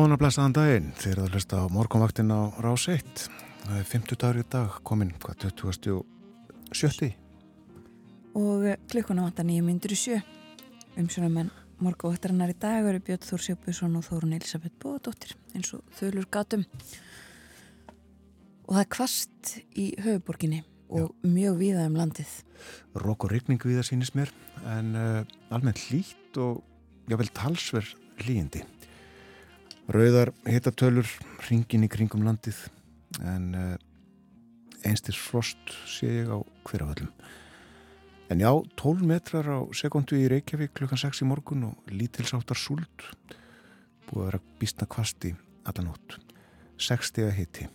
Góðan að blessaðan daginn þegar það hlust á morgunvaktin á rás 1 það er 50 dagur í dag komin hvað 2070 og klukkuna vantar nýja myndur í sjö. Umsjónum en morgunvaktarinnar í dag eru Björn Þór Sjópusson og Þórun Elisabeth Bóðadóttir eins og þölur gatum og það er kvast í höfuborginni og Já. mjög víða um landið. Rók og regning við það sínist mér en uh, almennt lít og jável talsverð líindi Rauðar hitatölur ringin í kringum landið en uh, einstir frost sé ég á hverjaföllum. En já, 12 metrar á sekundu í Reykjavík klukkan 6 í morgun og lítilsáttar súld búið að vera býstna kvasti allanótt. 6 steg að hitti.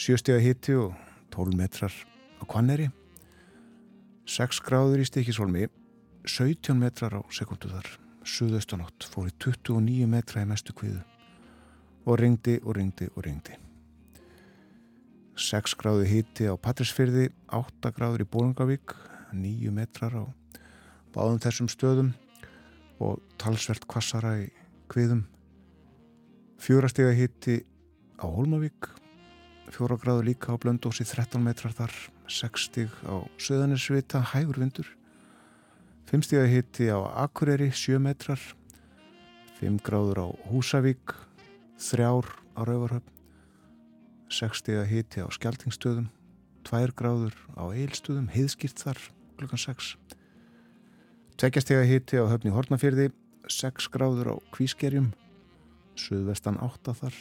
7 steg að hitti og 12 metrar á Kvanneri. 6 gráður í stikisvolmi, 17 metrar á sekundu þar. Suðaustanátt fór í 29 metra í mestu kviðu og ringdi og ringdi og ringdi. 6 gráðu híti á Patrísfyrði, 8 gráður í Bólungavík, 9 metrar á báðum þessum stöðum og talsvert kvassara í kviðum. 4 steg að híti á Hólmavík, 4 gráður líka á Blöndósi, 13 metrar þar, 6 steg á Söðanisvita, hægur vindur. 5 steg að híti á Akureyri, 7 metrar, 5 gráður á Húsavík, þrjár á Rauvarhöfn 60 að hiti á Skeltingstöðum 2 gráður á Eilstöðum heiðskýrt þar klukkan 6 tveggjastega hiti á höfni Hortnafjörði 6 gráður á Kvískerjum Suðvestan 8 þar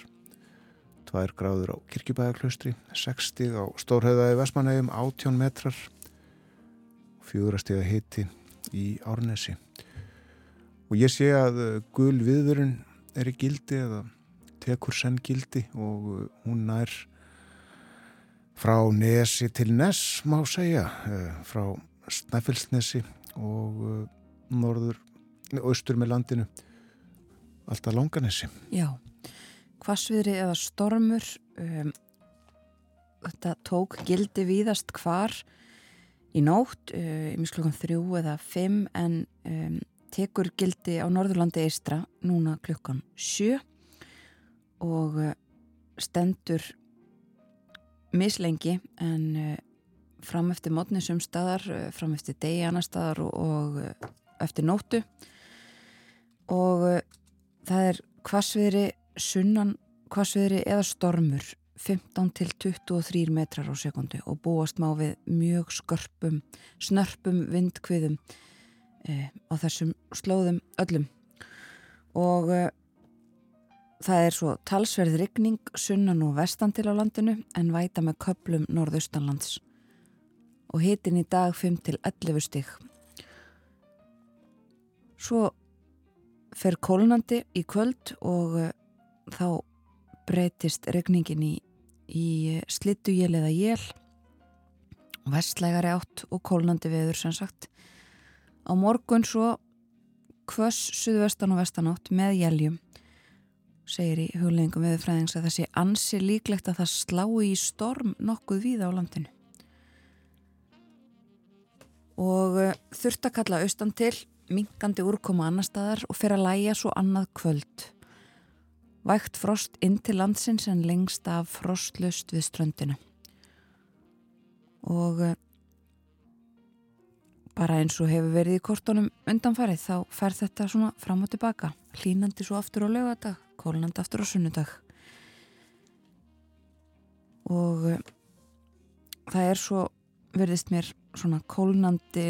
2 gráður á Kirkjubæðaklaustri 60 á Stórhauðaði Vestmanægum 18 metrar. 4 stega hiti í Árnesi. Og ég sé að gul viðvörun er í gildi eða tekur senn gildi og uh, hún nær frá Nesi til Nes má segja uh, frá Snæfellsnesi og uh, norður, austur með landinu alltaf Langanesi. Já, hvasviðri eða stormur um, þetta tók gildi víðast hvar í nótt, uh, misklokkan þrjú eða fimm en um, tekur gildi á Norðurlandi eistra núna klukkan sjö og eh, stendur mislengi en eh, fram eftir mótnisum staðar, eh, fram eftir degi annar staðar og, og eftir nóttu. Og það er hvasviðri sunnan hvasviðri eða stormur 15 til 23 metrar á sekundu og búast má við mjög skörpum, snörpum vindkviðum eh, á þessum slóðum öllum og Það er svo talsverð rigning sunnan og vestan til á landinu en væta með köplum norðaustanlands og hitin í dag 5 til 11 stík. Svo fer kólunandi í kvöld og uh, þá breytist regningin í, í slittuél eða jél vestlægari átt og kólunandi veður sem sagt. Á morgun svo kvöss suðvestan og vestan átt með jéljum segir í hugleggingum viðfræðings að það sé ansi líklegt að það slái í storm nokkuð víða á landinu. Og eh, þurft að kalla austan til, minkandi úrkoma annar staðar og fyrir að læja svo annað kvöld. Vægt frost inn til landsins en lengst af frostlust við ströndinu. Og eh, bara eins og hefur verið í kortunum undanfarið þá fer þetta svona fram og tilbaka, hlínandi svo aftur á lögadag kólnandi aftur á sunnudag og uh, það er svo verðist mér svona kólnandi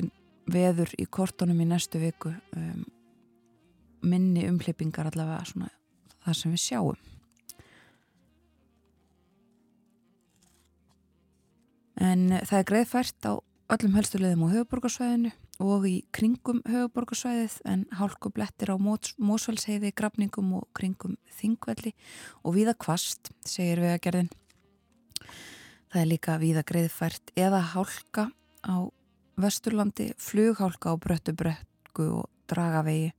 veður í kortunum í næstu viku um, minni umhleypingar allavega svona það sem við sjáum en uh, það er greiðfært á öllum helstu leðum á höfuborgarsvæðinu og í kringum höfuborgarsvæðið en hálku blettir á mósfælsheiði, grafningum og kringum þingvelli og viða kvast, segir við að gerðin. Það er líka víða greiðfært eða hálka á vesturlandi, flughálka á bröttu brekku og dragavegi.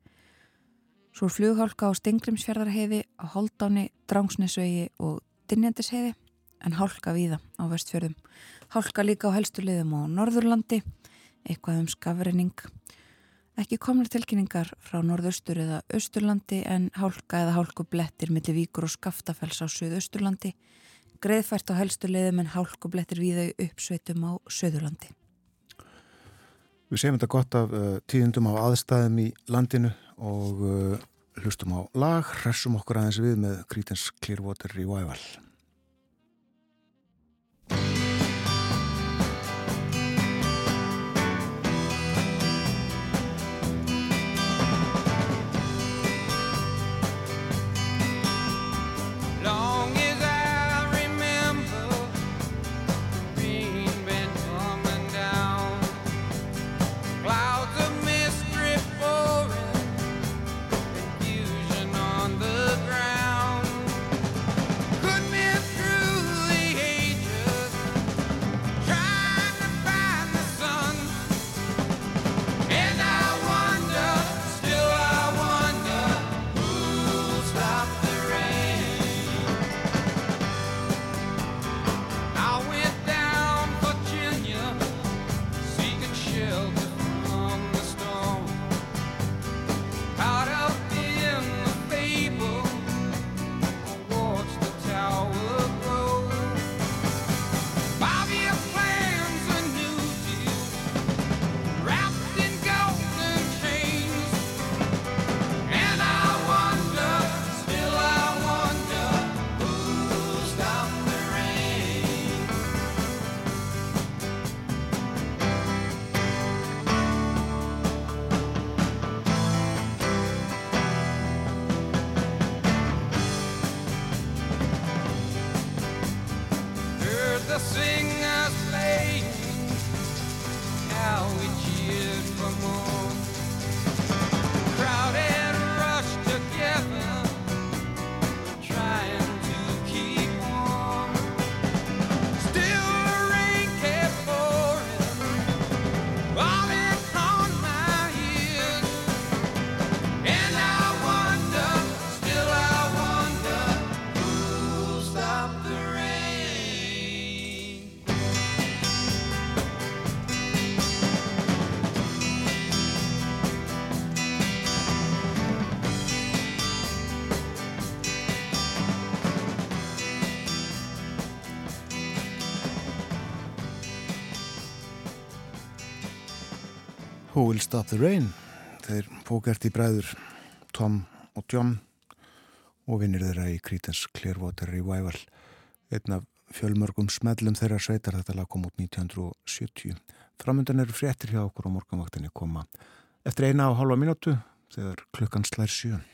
Svo er flughálka á Stengrimsfjörðarheiði, á Holdáni, Drangsnesvegi og Dinjandisheiði en hálka víða á vestfjörðum. Hálka líka á helstulegðum á Norðurlandi, eitthvað um skafrenning. Ekki komnar tilkynningar frá norðaustur eða austurlandi en hálka eða hálku blettir millir víkur og skaftafells á söðausturlandi greiðfært á helstu leiðum en hálkublettir við þau uppsveitum á Söðurlandi. Við segjum þetta gott af uh, tíðundum á aðstæðum í landinu og uh, hlustum á lag, hressum okkur aðeins við með Creedence Clearwater Revival. Will Stop the Rain. Þeir fókert í bræður Tom og John og vinnir þeirra í Creedence Clearwater Revival einn af fjölmörgum smellum þeirra sveitar. Þetta lag kom út 1970 framöndan eru fréttir hjá okkur á morgunvaktinni koma eftir eina og halva mínútu þegar klukkan slær sjön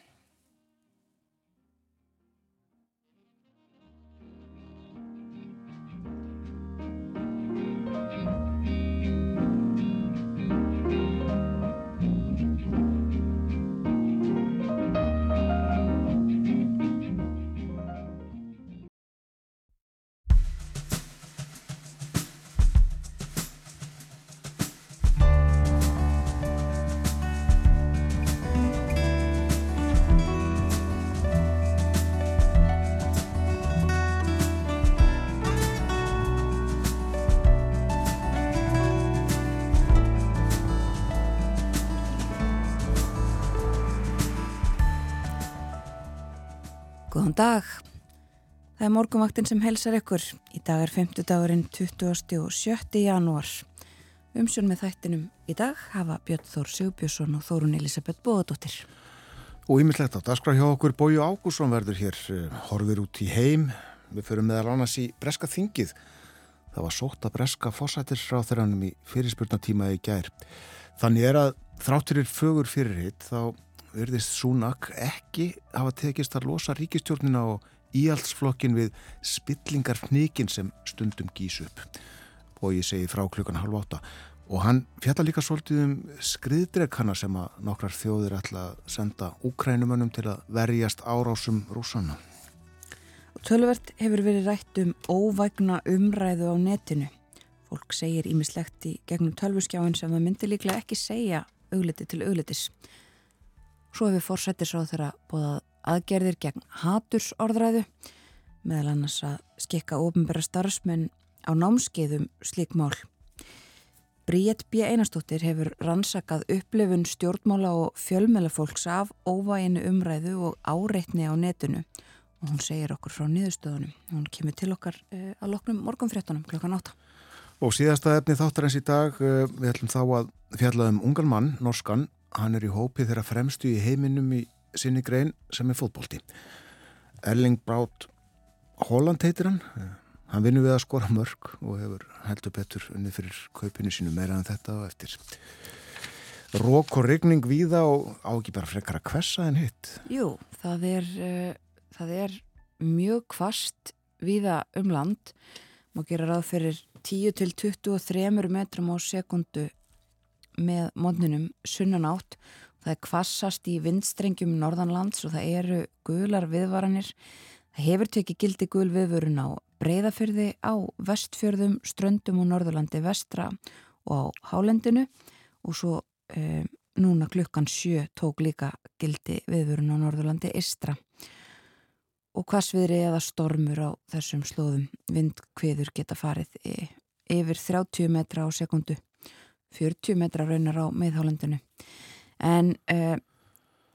dag. Það er morgumvaktin sem helsar ykkur. Í dag er 5. dagurinn 20. og 7. janúar. Umsjón með þættinum í dag hafa Björn Þór Sigbjörnsson og Þórun Elisabeth Bóðadóttir. Og ímislegt á dagskrá hjá okkur Bóju Ágússon verður hér eh, horfir út í heim. Við förum meðal annars í Breska Þingið. Það var sótt að Breska fósættisráþuranum í fyrirspurnatíma í gær. Þannig er að þrátturir fögur fyrirhitt þá verðist Súnak ekki hafa tekist að losa ríkistjórnina og íhaldsflokkin við spillingar fnikin sem stundum gís upp og ég segi frá klukkan halv átta og hann fjallar líka svolítið um skriðdrekkana sem að nokkrar þjóðir ætla að senda úkrænumönnum til að verjast árásum rúsanna. Tölvert hefur verið rætt um óvægna umræðu á netinu. Fólk segir ímislegt í gegnum tölvuskjáin sem það myndi líklega ekki segja augliti til auglitis. Svo hefur fórsættisráð þeirra bóðað aðgerðir gegn hatursorðræðu meðal annars að skikka ofinbæra starfsmenn á námskeiðum slík mál. Bríett B. Einarstóttir hefur rannsakað upplifun stjórnmála og fjölmjölafólks af óvæginu umræðu og áreitni á netinu og hún segir okkur frá niðurstöðunum. Hún kemur til okkar uh, að loknum morgunfréttunum klokkan átta. Og síðasta efni þáttar eins í dag, uh, við ætlum þá að fjalla um ungan mann, norskan, hann er í hópi þeirra fremstu í heiminum í sinni grein sem er fótbólti. Erling Brátt Holland heitir hann, hann vinnur við að skora mörg og hefur heldur betur unni fyrir kaupinu sínu meira en þetta og eftir rók og regning víða og á ekki bara frekar að kvessa en hitt. Jú, það er, uh, það er mjög kvast víða um land, má gera ráð fyrir 10 til 23 metrum á sekundu með mótninum sunnan átt það er kvassast í vindstrengjum norðanlands og það eru gular viðvaranir. Það hefur tekið gildi gul viðvörun á breyðafyrði á vestfjörðum, ströndum og norðurlandi vestra og á hálendinu. Og svo e, núna klukkan sjö tók líka gildi viðvörun á norðurlandi istra. Og hvassviðri eða stormur á þessum slóðum. Vindkviður geta farið yfir 30 metra á sekundu, 40 metra raunar á meðhálendinu. En e,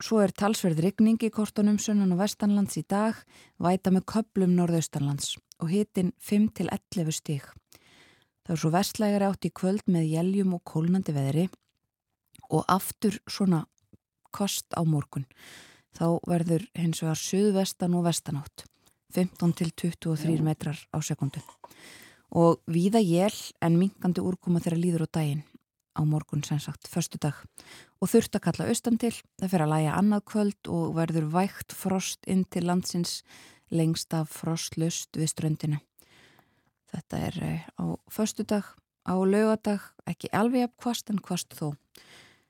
Svo er talsverð rigning í kortunum sunnan og vestanlands í dag, væta með köplum norðaustanlands og hitin 5-11 stík. Það er svo vestlægari átt í kvöld með jæljum og kólnandi veðri og aftur svona kost á morgun. Þá verður hins vegar söðvestan og vestanátt, 15-23 metrar á sekundu. Og víða jél en minkandi úrkoma þeirra líður á daginn á morgun sem sagt, förstu dag og þurft að kalla austan til, það fer að læja annað kvöld og verður vægt frost inn til landsins lengst af frostlust við ströndinu þetta er eh, á förstu dag, á lögadag ekki alveg af kvast en kvast þó.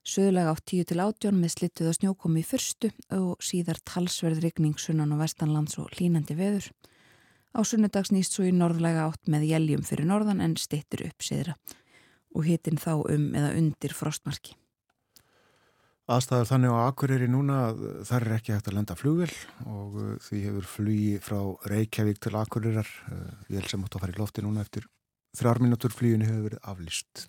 Söðulega á 10 til 18 með slittuða snjókomi í fyrstu og síðar talsverð rigning sunnan og vestanlands og línandi veður. Á sunnudags nýst svo í norðlega átt með jæljum fyrir norðan en stittur upp síðra og hitin þá um eða undir frostmarki. Aðstæðar þannig á Akureyri núna þar er ekki hægt að lenda flugvel og uh, því hefur flugi frá Reykjavík til Akureyrar vel uh, sem átt að fara í lofti núna eftir þrjár minútur fluginu hefur verið aflýst.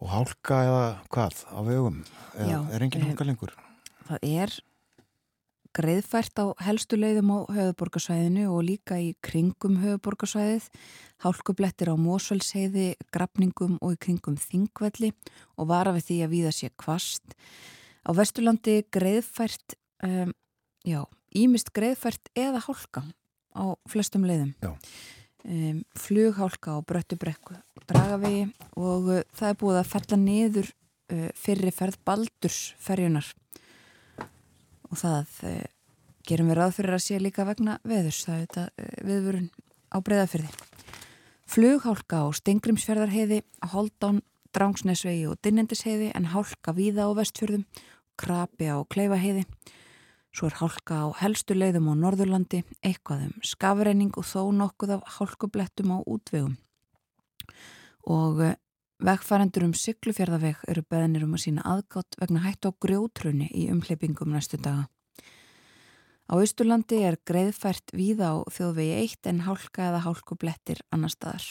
Og hálka eða hvað á vegum? Eða, Já, er engin hálka lengur? Það er greiðfært á helstu leiðum á höfuborgarsvæðinu og líka í kringum höfuborgarsvæðið, hálkublettir á mósvælsheiði, grafningum og í kringum þingvelli og vara við því að viða sér kvast. Á Vesturlandi greiðfært, um, já, ímist greiðfært eða hálka á flestum leiðum. Um, flughálka á bröttubrekku, dragavegi og uh, það er búið að fella niður uh, fyrir ferð Baldursferjunar og það eh, gerum við ráð fyrir að sé líka vegna veðurs, það er þetta eh, viðvörun á breyðafyrði. Flughálka á Stengrimsferðarheiði, Holdán, Drangsnesvegi og Dinnendisheiði en hálka víða á vestfjörðum, Krabi á Kleifaheiði. Svo er hálka á helstu leiðum á Norðurlandi, eitthvað um skafreining og þó nokkuð af hálkublettum á útvegum. Og eh, Vegfærandur um syklufjörðaveg eru beðinir um að sína aðgátt vegna hættu á grjótrunni í umhleypingum næstu daga. Á Ísturlandi er greiðfært víða á þjóðvegi 1 en hálka eða hálku blettir annar staðar.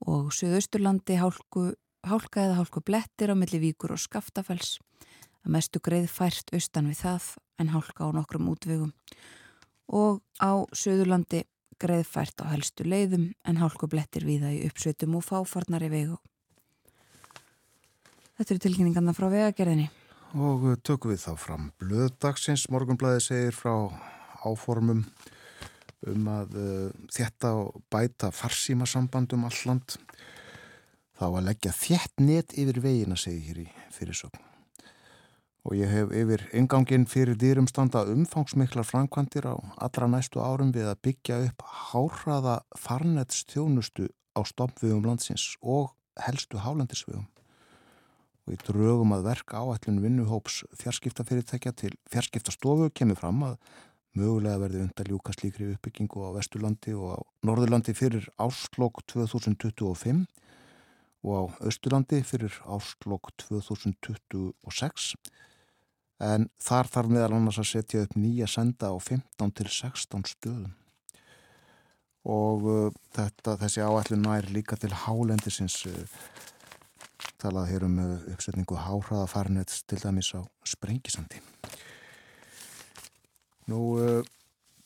Og Suðausturlandi hálku, hálka eða hálku blettir á milli víkur og skaftafells. Að mestu greiðfært austan við það en hálka á nokkrum útvegum. Og á Suðurlandi greiðfært á helstu leiðum en hálku blettir víða í uppsveitum og fáfarnari vegu Þetta eru tilkynningarna frá vegagerðinni. Og tökum við þá fram blöðdagsins. Morgunblæði segir frá áformum um að uh, þetta bæta farsímasambandum alland. Þá að leggja þjætt net yfir vegina segir hér í fyrirsögn. Og ég hef yfir ingangin fyrir dýrum standa umfangsmiklar framkvæmdir á allra næstu árum við að byggja upp háraða farnetstjónustu á stoppvegum landsins og helstu hálendisvegum og í drögum að verka áætlun vinnuhóps fjarskiptafyrirtækja til fjarskiptastofu kemur fram að mögulega verði undar ljúka slíkri uppbyggingu á Vesturlandi og á Norðurlandi fyrir áslokk 2025 og á Östurlandi fyrir áslokk 2026 en þar þarf meðal annars að setja upp nýja senda á 15 til 16 stöðum. Og uh, þetta, þessi áætlun nær líka til hálendisins uh, talað hér um uh, uppsetningu háhraða farinets til dæmis á sprengisandi. Nú uh,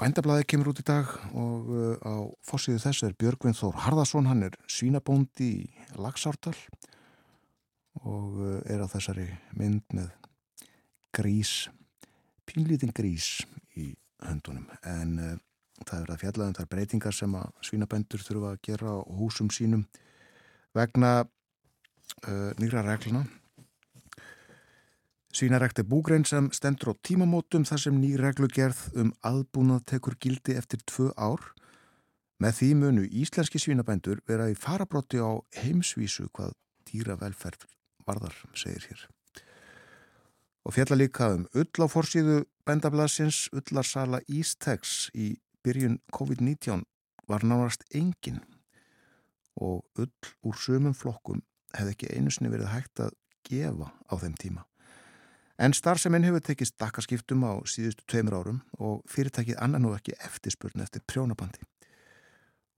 bændablaði kemur út í dag og uh, á fórsíðu þess er Björgvin Þór Harðarsson, hann er svínabóndi í Lagsártal og er á þessari mynd með grís, pínlítinn grís í höndunum. En uh, það er að fjallaðum þar breytingar sem að svínabændur þurfa að gera á húsum sínum vegna nýra regluna Svínarækti búgrein sem stendur á tímamótum þar sem ný reglugerð um aðbúnað tekur gildi eftir tvö ár. Með því munu íslenski svínabændur vera í farabrotti á heimsvísu hvað dýra velferð varðar, segir hér. Og fjalla líka um ull á forsýðu bændablasins ullarsala Ístex í byrjun COVID-19 var nárast engin. Og ull úr sömum flokkum hefði ekki einu sinni verið hægt að gefa á þeim tíma. En starfseminn hefur tekist dakkaskiptum á síðustu tveimur árum og fyrirtækið annar nú ekki eftirspurn eftir prjónabandi.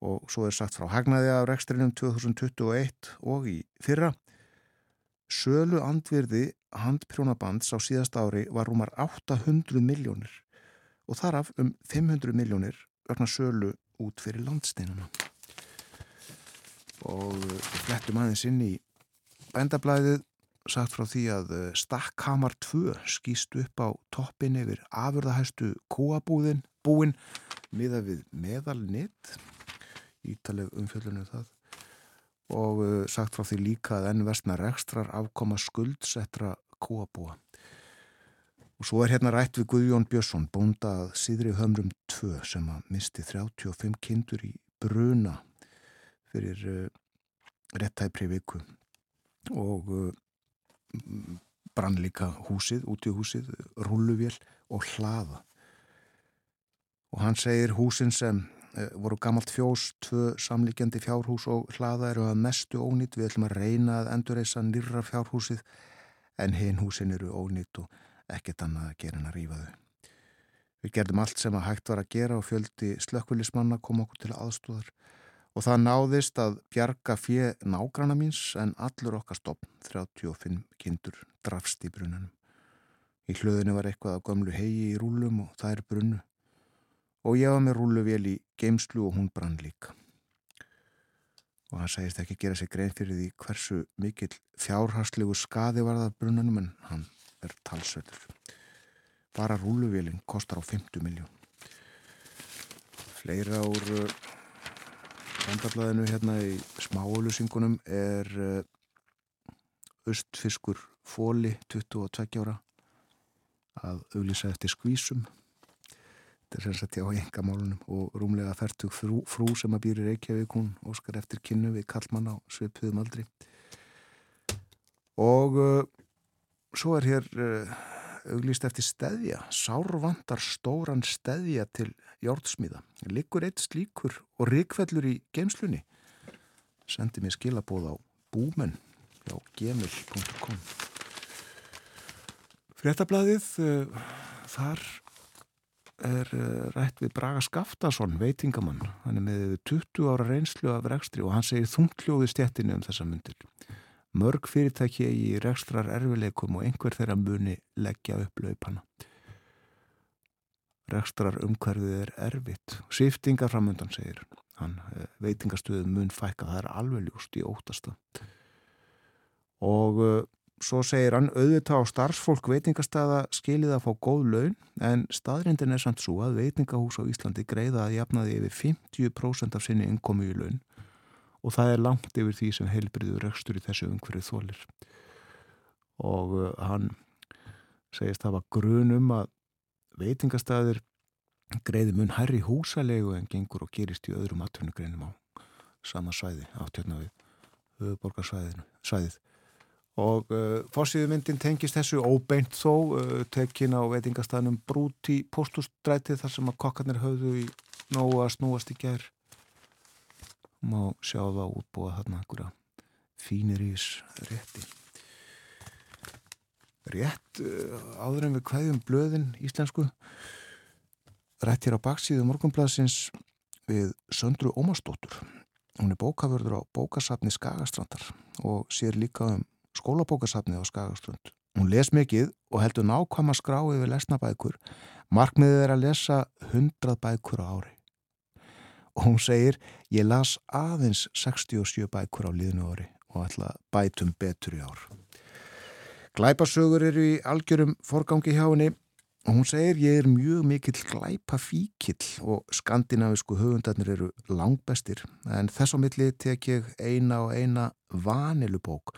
Og svo er sagt frá hagnaði af rekstrinum 2021 og í fyrra Sölu andvirði handprjónabands á síðast ári var rúmar 800 miljónir og þaraf um 500 miljónir vegna sölu út fyrir landsteinuna. Og við flettum aðeins inn í bændablaðið sagt frá því að Stakkhamar 2 skýst upp á toppin yfir afurðahæstu kúabúðin búin miða við meðalnitt ítaleg umfjöldunum það og uh, sagt frá því líka að enn vestna rekstrar afkoma skuldsettra kúabúa. Og svo er hérna rætt við Guðjón Björnsson, bónda að síðri hömrum 2 sem að misti 35 kindur í bruna fyrir uh, réttæpri viku og uh, brann líka húsið, út í húsið, rulluvél og hlaða. Og hann segir húsin sem voru gammalt fjós, tvö samlíkjandi fjárhús og hlaða eru að mestu ónýtt. Við ætlum að reyna að endurreysa nýra fjárhúsið en hinn húsin eru ónýtt og ekkert annað að gera en að rýfa þau. Við gerðum allt sem að hægt var að gera og fjöldi slökkvilismanna kom okkur til aðstóðar og það náðist að bjarga fjö nágrana míns en allur okkar stopn, 35 kindur, drafst í brunanum. Í hlöðinu var eitthvað af gömlu hegi í rúlum og það er brunnu og ég var með rúluvél í geimslu og hún brann líka. Og hann segist ekki gera sig grein fyrir því hversu mikill fjárharslegu skadi var það brunanum en hann er talsöldur. Bara rúluvélinn kostar á 50 miljón. Fleira úr vandablaðinu hérna í smáölusingunum er östfiskur fóli 22 ára að auglýsa eftir skvísum. Þetta er sem sagt já engamálunum og rúmlega færtug frú, frú sem að býri Reykjavík hún óskar eftir kynnu við Kallmann á sveipuðum aldri. Og uh, svo er hér uh, auglýst eftir steðja sárvandar stóran steðja til jórnsmíða liggur eitt slíkur og ríkfellur í geimslunni sendi mér skilabóð á búmenn á gemil.com Fréttablaðið uh, þar er rætt við Braga Skaftason, veitingamann. Hann er með 20 ára reynslu af rekstri og hann segir þungtljóði stjettinu um þessa myndir. Mörg fyrirtæki í rekstrar erfileikum og einhver þeirra muni leggja upp laupana. Rekstrar umhverfið er erfitt. Sýftingar framöndan, segir hann. Veitingastöðum mun fækka, það er alveg ljúst í ótasta. Og Svo segir hann auðvitað á starfsfólk veitingastæða skilið að fá góð laun en staðrindin er samt svo að veitingahús á Íslandi greiða að jafnaði yfir 50% af sinni innkomi í laun og það er langt yfir því sem heilbriður rekstur í þessu umhverju þólir. Og hann segist það var grunum að veitingastæðir greiði mun herri húsalegu en gengur og gerist í öðrum atvinnugreinum á sama svæði átjörna við höfuborgarsvæðið og uh, fórsýðumyndin tengist þessu óbeint þó uh, tekin á veitingastæðnum Brúti postustræti þar sem að kokkarnir höfðu í nógu að snúast í gerð má sjá það útbúa þarna einhverja fínir ís rétti rétt uh, áður en við kvæðum blöðin íslensku rétt hér á baksíðu morgunblæðsins við Söndru Ómarsdóttur hún er bókavörður á bókasafni Skagastrandar og sér líka um skólabókasafnið á Skagaströnd. Hún les mikið og heldur nákvæm að skrá yfir lesnabækur. Markmiðið er að lesa hundrað bækur á ári. Og hún segir, ég las aðeins 67 bækur á liðnu ári og ætla bætum betur í ár. Glæpasögur eru í algjörum forgangi hjá henni og hún segir, ég er mjög mikill glæpa fíkill og skandinavisku höfundarnir eru langbestir en þess á milli tek ég eina og eina vanilubók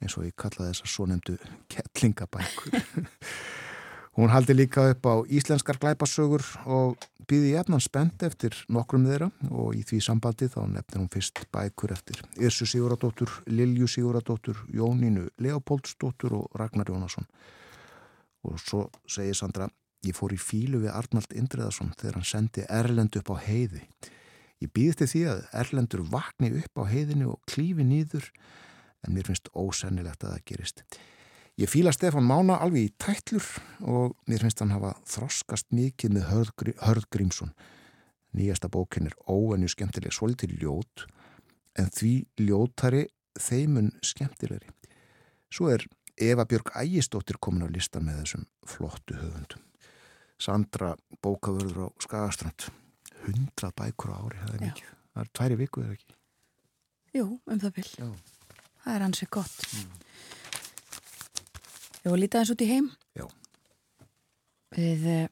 eins og ég kallaði þessar svo nefndu kettlingabækur. Hún haldi líka upp á íslenskar glæpasögur og býði jæfnan spennt eftir nokkrum þeirra og í því sambandi þá nefnir hún fyrst bækur eftir Irsu Siguradóttur, Lilju Siguradóttur, Jónínu Leopoldsdóttur og Ragnar Jónasson. Og svo segir Sandra, ég fór í fílu við Arnald Indreðarsson þegar hann sendi Erlend upp á heiði. Ég býðist því að Erlendur vakni upp á heiðinu og klífi nýður en mér finnst ósennilegt að það gerist. Ég fíla Stefan Mána alveg í tætlur og mér finnst hann hafa þroskast mikið með Hörð, Hörð Grímsson. Nýjasta bókin er óennu skemmtileg, svolítið ljót, en því ljótari þeimun skemmtilegri. Svo er Eva Björg Ægistóttir komin á listan með þessum flottu höfundum. Sandra bókavörður á Skagastrand. Hundra bækur á ári, það er mikið. Það er tværi viku, eða ekki? Jú, um það vil. Já það er ansið gott mm. Ég var lítið aðeins út í heim. Já. Við uh,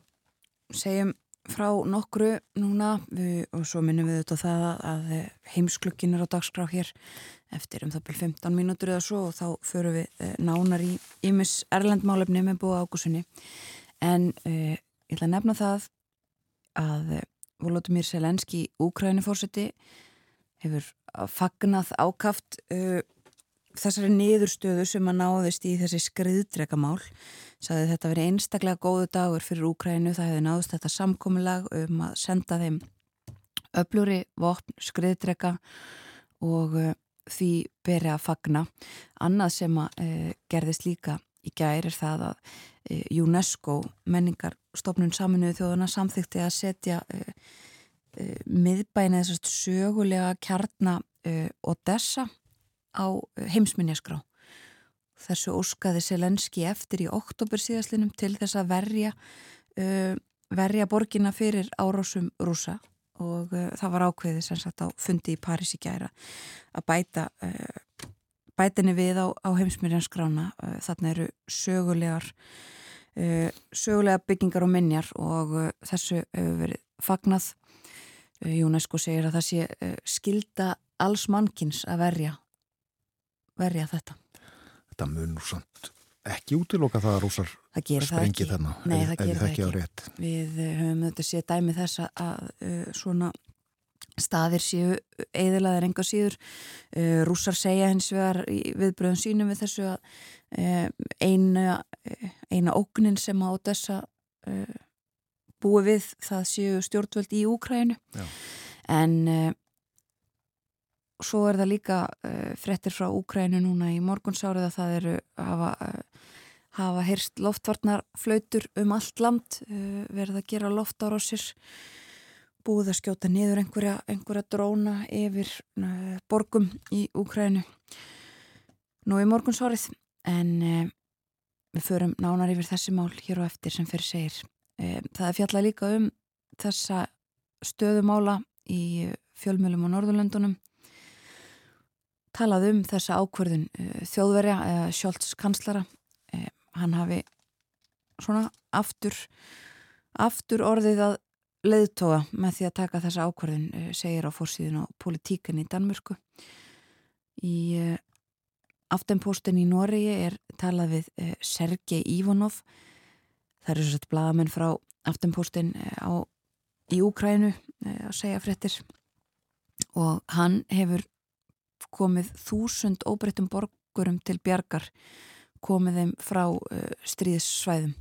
segjum frá nokkru núna. Við, og svo minnum við þetta það að eh, heimsklukkin er á dagskrá hér eftir um það byrjum 15 mínútur eða svo og þá förum við uh, nánar í Ímis Erlendmálefni með búa águsunni en uh, ég ætla að nefna það að Volodymyr Selenski Úkrænifórseti hefur fagnað ákaft þessari niðurstöðu sem að náðist í þessi skriðdregamál saði þetta verið einstaklega góðu dagur fyrir Úkrænu, það hefði náðist þetta samkominnlag um að senda þeim öfluri vopn skriðdrega og uh, því beri að fagna. Annað sem að uh, gerðist líka í gæri er það að uh, UNESCO menningarstofnun saminuðu þjóðuna samþykti að setja miðbæni þessast sögulega kjarnar Odessa á heimsminjaskrá. Þessu óskaði Selenski eftir í oktober síðaslinum til þess að verja, uh, verja borgina fyrir árásum rúsa og uh, það var ákveðið sem sagt á fundi í Paris í gæra að bæta uh, bætinni við á, á heimsminjanskrána. Uh, þarna eru sögulegar uh, sögulega byggingar og minjar og þessu hefur verið fagnað. UNESCO segir að það sé skilda alls mannkins að verja verja þetta. Þetta mun nú samt ekki útiloka það að rúsar sprengi þarna. Nei, það gerir það ekki. Við eh, höfum þetta séð dæmi þess að uh, svona staðir séu eðilaðir enga síður. Uh, rúsar segja hins vegar viðbröðum sínum við þessu að uh, eina, eina ógnin sem á þessa búi við það séu stjórnvöld í Úkrænu. En svo er það líka uh, frettir frá Úkrænu núna í morgunsárið að það eru hafa, uh, hafa heyrst loftvarnar flautur um allt land uh, verið að gera sér búið að skjóta niður einhverja, einhverja dróna yfir borgum í Úkrænu nú í morgunsárið. En við förum nánar yfir þessi mál hér og eftir sem fyrir segir. Það er fjalla líka um þessa stöðumála í fjölmjölum á Norðurlöndunum talað um þessa ákverðin uh, þjóðverja uh, Sjólds kanslara. Uh, hann hafi svona aftur aftur orðið að leiðtoga með því að taka þessa ákverðin uh, segir á fórsíðun á politíkan í Danmörku. Í aftenpostin í Noregi er talað við Sergei Ivonov það eru svo sett bladamenn frá aftenpostin á í Úkrænu að segja fréttir. Og hann hefur komið þúsund óbreyttum borg, borgurum til bjargar komið þeim frá uh, stríðssvæðum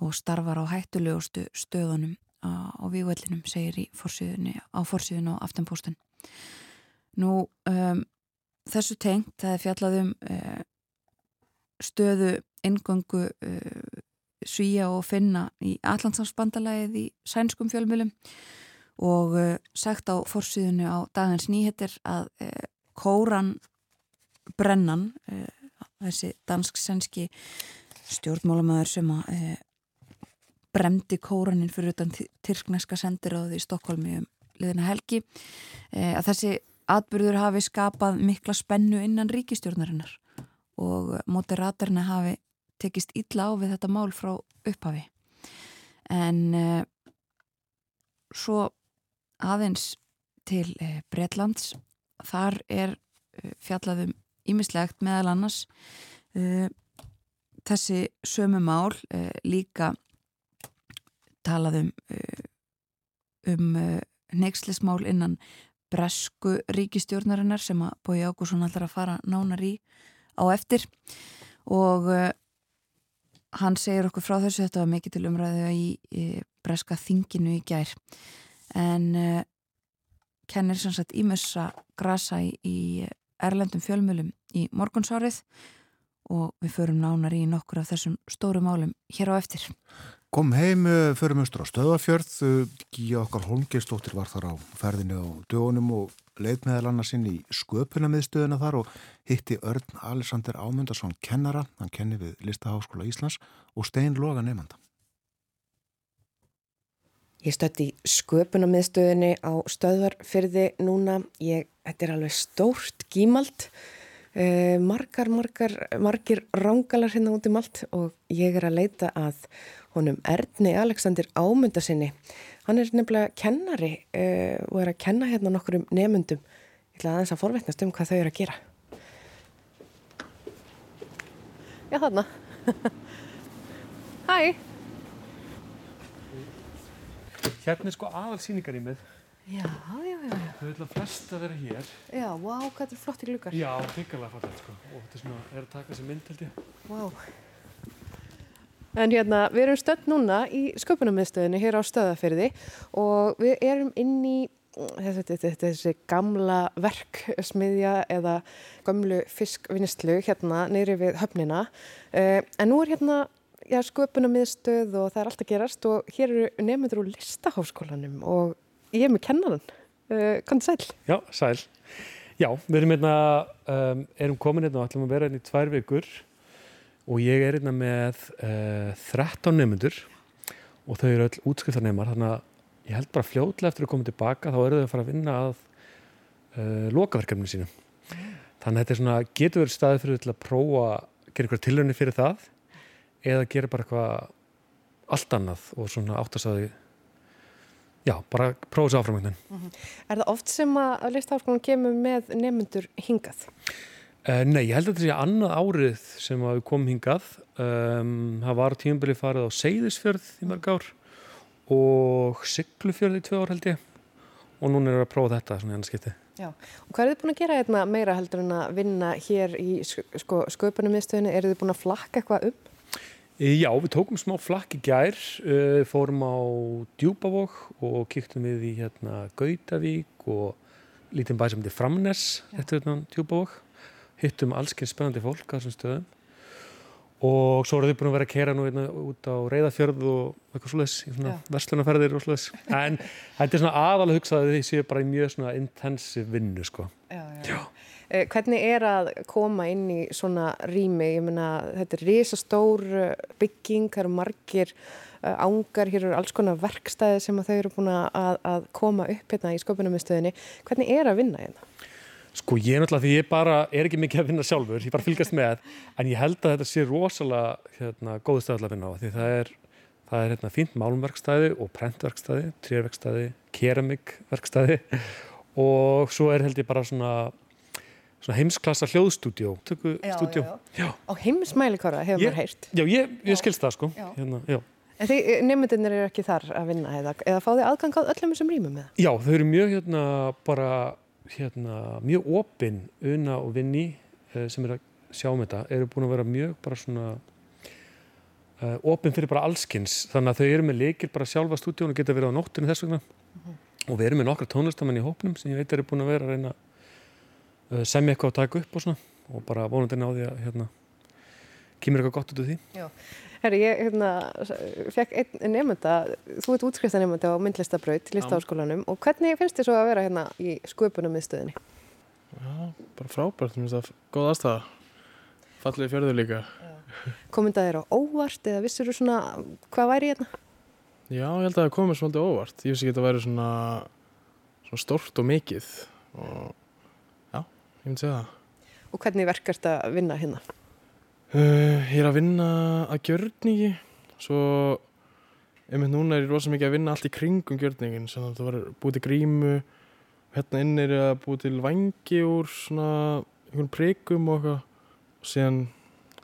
og starfar á hættulegustu stöðunum á, vývöldinum, segir í forsýðunni, á forsýðun og aftanpóstun. Nú, um, þessu tengt, það er fjallaðum uh, stöðu ingöngu uh, svíja og finna í Allandsafsbandalæðið í sænskum fjölmjölum og uh, sagt á forsýðunni á dagins nýhettir að uh, Kóran Brennan þessi dansk-sænski stjórnmálamæður sem að e, bremdi kóranin fyrir utan tyrkneska sendiráði í Stokkólmi um liðina helgi e, að þessi atbyrður hafi skapað mikla spennu innan ríkistjórnarinnar og moderatorina hafi tekist illa á við þetta mál frá upphafi. En e, svo aðeins til Breitlands þar er fjallaðum ímislegt meðal annars uh, þessi sömu mál uh, líka talaðum uh, um neykslismál innan bresku ríkistjórnarinnar sem að Bói Ágússon alltaf að fara nánar í á eftir. Og hann segir okkur frá þessu þetta var mikið til umræðu í breska þinginu í gær. En kennir sannsagt ímessa grasa í, erlendum fjölmjölum í morgunsárið og við förum nánar í nokkur af þessum stóru málum hér á eftir. Kom heim, eh, förum austur á stöðafjörð, Gíja okkar Holmgeistóttir var þar á ferðinu á dögunum og leið meðal annarsinn í sköpunamiðstöðuna þar og hitti Örn Alexander Ámundarsson kennara, hann kenni við Listaháskóla Íslands og Stein Loga nefnda. Ég stötti sköpunamiðstöðinni á stöðvarfyrði núna, ég, þetta er alveg stórt gímald. Uh, margar, margar, margir rángalar hérna út um allt og ég er að leita að honum Erni Alexander Ámundarsinni hann er nefnilega kennari uh, og er að kenna hérna nokkur um nefnundum ég ætla aðeins að forvetnast um hvað þau eru að gera. Já þarna. Hæ Hérna er sko aðalsýningar í mig Já, já, já. Þau vilja flest að vera hér. Já, wow, hvað er flott í glukar. Já, þykkarlega fattilegt sko. Og þetta er svona, er að taka þessi mynd held ég. Wow. En hérna, við erum stödd núna í sköpunarmiðstöðinu hér á stöðafyrði og við erum inn í þessi, þessi, þessi gamla verksmiðja eða gamlu fiskvinnistlu hérna neyri við höfnina. Uh, en nú er hérna já, sköpunarmiðstöð og það er allt að gerast og hér eru nefndur úr listaháskólanum og ég er með kennaran. Uh, Kannu sæl? Já, sæl. Já, við erum hérna, um, erum komin hérna og ætlum að vera hérna í tvær vikur og ég er hérna með uh, 13 nefnundur og þau eru öll útskriftarnemar þannig að ég held bara fljóðlega eftir að koma tilbaka þá eru þau að fara að vinna að uh, lokaverkefninu sínu. Þannig að þetta er svona, getur verið staðið fyrir að prófa að gera eitthvað tilhörni fyrir það eða gera bara eitthvað allt annað og svona áttasaði Já, bara prófa þessu áframöndin. Mm -hmm. Er það oft sem að listaháskólan kemur með nefnundur hingað? Uh, nei, ég held að þetta sé annað árið sem við komum hingað. Um, það var tímabili farið á Seyðisfjörð í mörg ár og Siglufjörð í tvö ár held ég og núna er það að prófa þetta svona í annars skipti. Já, og hvað er þið búin að gera hérna meira heldur en að vinna hér í sko, sköpunum miðstöðinu? Er þið búin að flakka eitthvað upp? Já, við tókum smá flakk í gær, uh, fórum á Djúbavók og kýktum við í hérna, Gautavík og lítinn bæ sem heitir Framnes, þetta er hérna Djúbavók. Hittum allsken spennandi fólk á þessum stöðum og svo erum við búin að vera að kera nú hérna út á Reyðafjörð og eitthvað slúðis, í svona verslunarferðir og slúðis. En þetta er svona aðalega hugsað að því séu bara í mjög svona intensiv vinnu, sko. Já, já. já. Eh, hvernig er að koma inn í svona rými? Ég menna, þetta er risastór eh, bygging, það eru margir ángar, hér eru alls konar verkstæði sem þau eru búin að, að koma upp hérna í sköpunarmiðstöðinni. Hvernig er að vinna hérna? Sko ég er náttúrulega því ég bara er ekki mikið að vinna sjálfur, ég bara fylgast með en ég held að þetta sé rosalega hérna, góðu stæði að vinna á því það er, það er hérna, fínt málumverkstæði og prentverkstæði, trérverkstæði, keramikverkstæði og svo er held ég bara svona heimsklassa hljóðstúdjó á heimsmælikvara hefur maður heyrt. já, ég, ég skilst það sko. Hérna, en því eh, nefndinir eru ekki þar að vinna eða, eða fá þið aðgang á öllum þessum rýmum með já, þau eru mjög hérna bara hérna, mjög opinn unna og vinni eh, sem er að sjáum þetta eru búin að vera mjög bara svona uh, opinn fyrir bara allskins þannig að þau eru með leikir bara sjálfa stúdíun og geta verið á nóttinu þess vegna. Og við erum með nokkra tónlistamenn í hópnum sem ég veit eru búin að vera að reyna semja eitthvað að taka upp og svona og bara vonandi náði að hérna kemur eitthvað gott út af því Herri, ég hérna, fekk einn nefnda, þú ert útskrifta nefnda á myndlistabraut, listaháskólanum og hvernig finnst þið svo að vera hérna í skupunum miðstöðinni? Já, bara frábært, mér finnst það góð aðstæða. Fallið fjörður líka. Komið það þér á óvart eða vissir þú svona hvað væri hérna? Já, ég held að það komið svolítið óvart. Ég vissi ekki að það væri svona, svona stort og mikið og já, ég myndi segja það. Og hvernig verkast að vinna hérna? Uh, ég er að vinna að gjörningi, svo einmitt núna er ég rosa mikið að vinna allt í kringum gjörningin, sem það var búið til grímu, hérna inn er ég að búið til vangi úr svona einhvern prikum og eitthvað, og síðan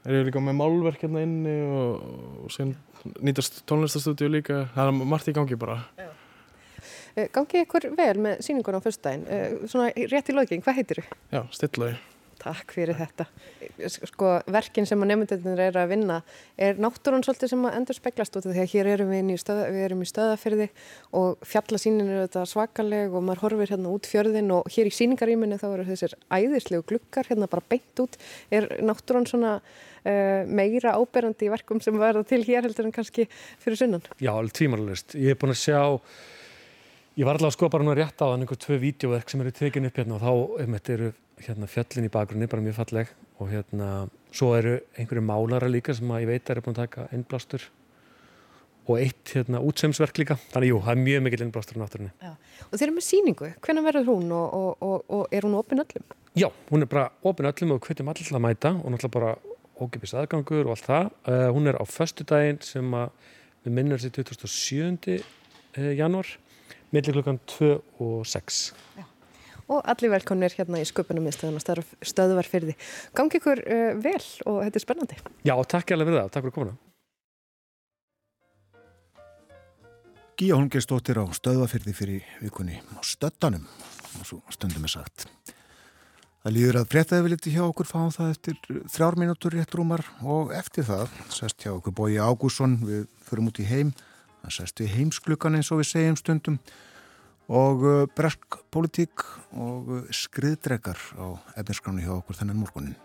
er ég líka með málverk hérna inni og, og síðan nýtast tónlistastúdíu líka, það er margt í gangi bara. Uh, gangi ykkur vel með síningun á fyrstdægin, uh, svona rétt í loðgeng, hvað heitir þau? Já, stillaði. Takk fyrir þetta. Sko, verkin sem að nefndunir eru að vinna er náttúrun svolítið sem að endur speglast út af því að hér erum við í, stöða, við erum í stöðafyrði og fjallasínin eru þetta svakaleg og maður horfir hérna út fjörðin og hér í síningarýminu þá eru þessir æðislegu glukkar hérna bara beint út. Er náttúrun svona uh, meira áberandi í verkum sem verða til hér heldur en kannski fyrir sunnan? Já, alveg tímarlust. Ég hef búin að sjá Ég var alltaf að skoða bara núna rétt á þann einhver tvö vídeoverk sem eru tekin upp hérna og þá um, eru hérna fjallin í bakgrunni bara mjög falleg og hérna svo eru einhverju málara líka sem að ég veit er búin að taka innblástur og eitt hérna útsemsverk líka þannig jú, það er mjög mikil innblástur á náttúrunni Já. Og þeir eru með síningu, hvernig verður hún og, og, og, og er hún opinn öllum? Já, hún er bara opinn öllum og hvetjum allir að mæta og náttúrulega bara ógipis aðgangur og allt það uh, hún er á förstu daginn sem að við minnum þessi 2007. janúar millir klukkan 2 og 6 Já og allir velkomnir hérna í sköpunum og stöðuvar fyrir því. Gangi ykkur uh, vel og þetta er spennandi. Já, takk alveg fyrir það. Takk fyrir komuna. Gíja Holmgeistóttir á stöðvafyrði fyrir vikunni á stöttanum og svo stundum er sagt. Það líður að fréttaði við liti hjá okkur fáum það eftir þrjár mínútur rétt rúmar og eftir það sest hjá okkur Bói Ágússon við förum út í heim það sest við heimsklukkan eins og við segjum stundum og bresk politík og skriðdregar á efniskránu hjá okkur þennan morgunin.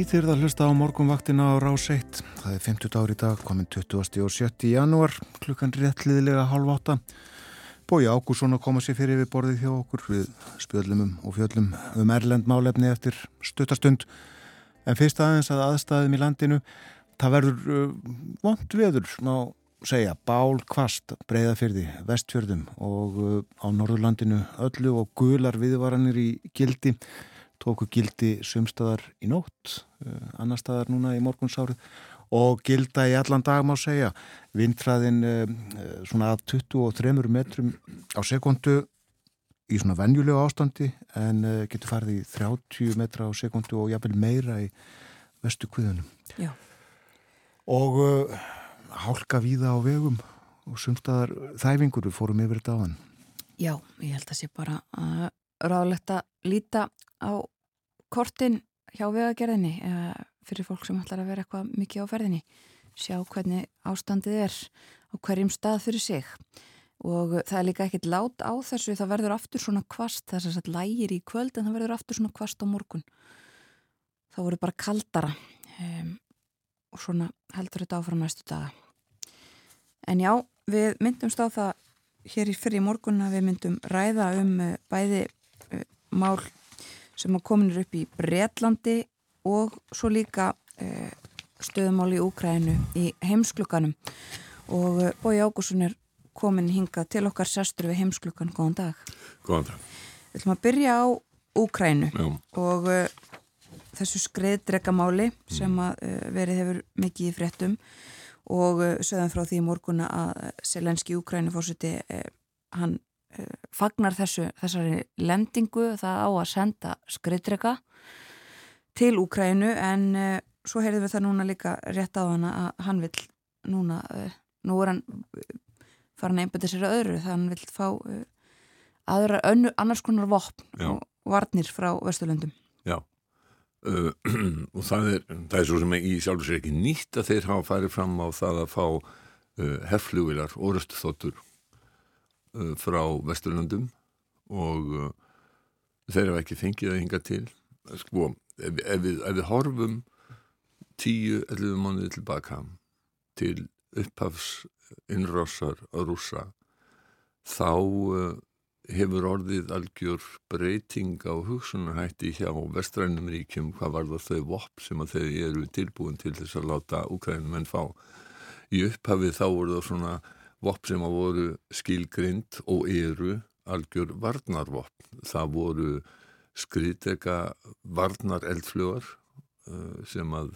Það að hlusta á morgunvaktina á Rás 1. Það er 50 ár í dag, komin 20. og 7. janúar, klukkan réttliðilega halv átta. Bói Ágússon að koma sér fyrir við borðið hjá okkur við spjöllumum og fjöllum um erlend málefni eftir stuttastund. En fyrst aðeins að aðstæðum í landinu, það verður uh, vond veður, má segja, bál kvast, breyðafyrði, vestfjörðum og uh, á Norðurlandinu öllu og gular viðvaranir í gildi tóku gildi sumstaðar í nótt, annar staðar núna í morgunsárið og gilda í allan dag má segja. Vindræðin uh, svona að 23 metrum á sekundu í svona venjulega ástandi en uh, getur farið í 30 metra á sekundu og jafnvel meira í vestu kviðunum. Já. Og hálka víða á vegum og sumstaðar þæfingur við fórum yfir þetta á hann. Já, ég held að sé bara að ráðlegt að líta á kortin hjá vegagerðinni fyrir fólk sem ætlar að vera eitthvað mikið á ferðinni sjá hvernig ástandið er á hverjum stað fyrir sig. Og það er líka ekkit lát á þessu það verður aftur svona kvast þess að lægir í kvöld en það verður aftur svona kvast á morgun. Þá verður bara kaldara um, og svona heldur þetta áfram næstu daga. En já, við myndumst á það hér í fyrir morgun að við myndum ræða um uh, bæði uh, mál sem að kominir upp í Breitlandi og svo líka uh, stöðumál í Úkrænu í heimsklukanum og uh, Bói Ágússon er komin hinga til okkar sestur við heimsklukan, góðan dag. Góðan dag. Við ætlum að byrja á Úkrænu Já. og uh, þessu skreiðdregamáli sem að uh, verið hefur mikið í fréttum og uh, sögðan frá því í morguna að Selenski Úkrænu fórseti hann fagnar þessu, þessari lendingu það á að senda skreiðdrega til Úkrænu en uh, svo heyrðum við það núna líka rétt á hana að hann vil núna, uh, nú er hann uh, farin að einbæta sér að öðru þannig að hann vil fá aðra, önnu, annars konar vopn Já. og varnir frá Vesturlöndum Já og það er, það er svo sem í sjálfur sér ekki nýtt að þeir hafa farið fram á það að fá herflugilar, orustu þóttur frá Vesturlöndum og uh, þeir hafa ekki fengið að hinga til sko, ef, ef, við, ef við horfum 10-11 mánuði tilbaka til upphafs innrásar rúsa þá uh, hefur orðið algjör breyting á hugsunarhætti hjá vestrænum ríkjum hvað var það þau vopp sem að þau eru tilbúin til þess að láta Ukrænum en fá. Í upphafið þá voru það svona vopp sem að voru skilgrind og eru algjör varnarvopp. Það voru skriðdega varnar eldflugar uh, sem að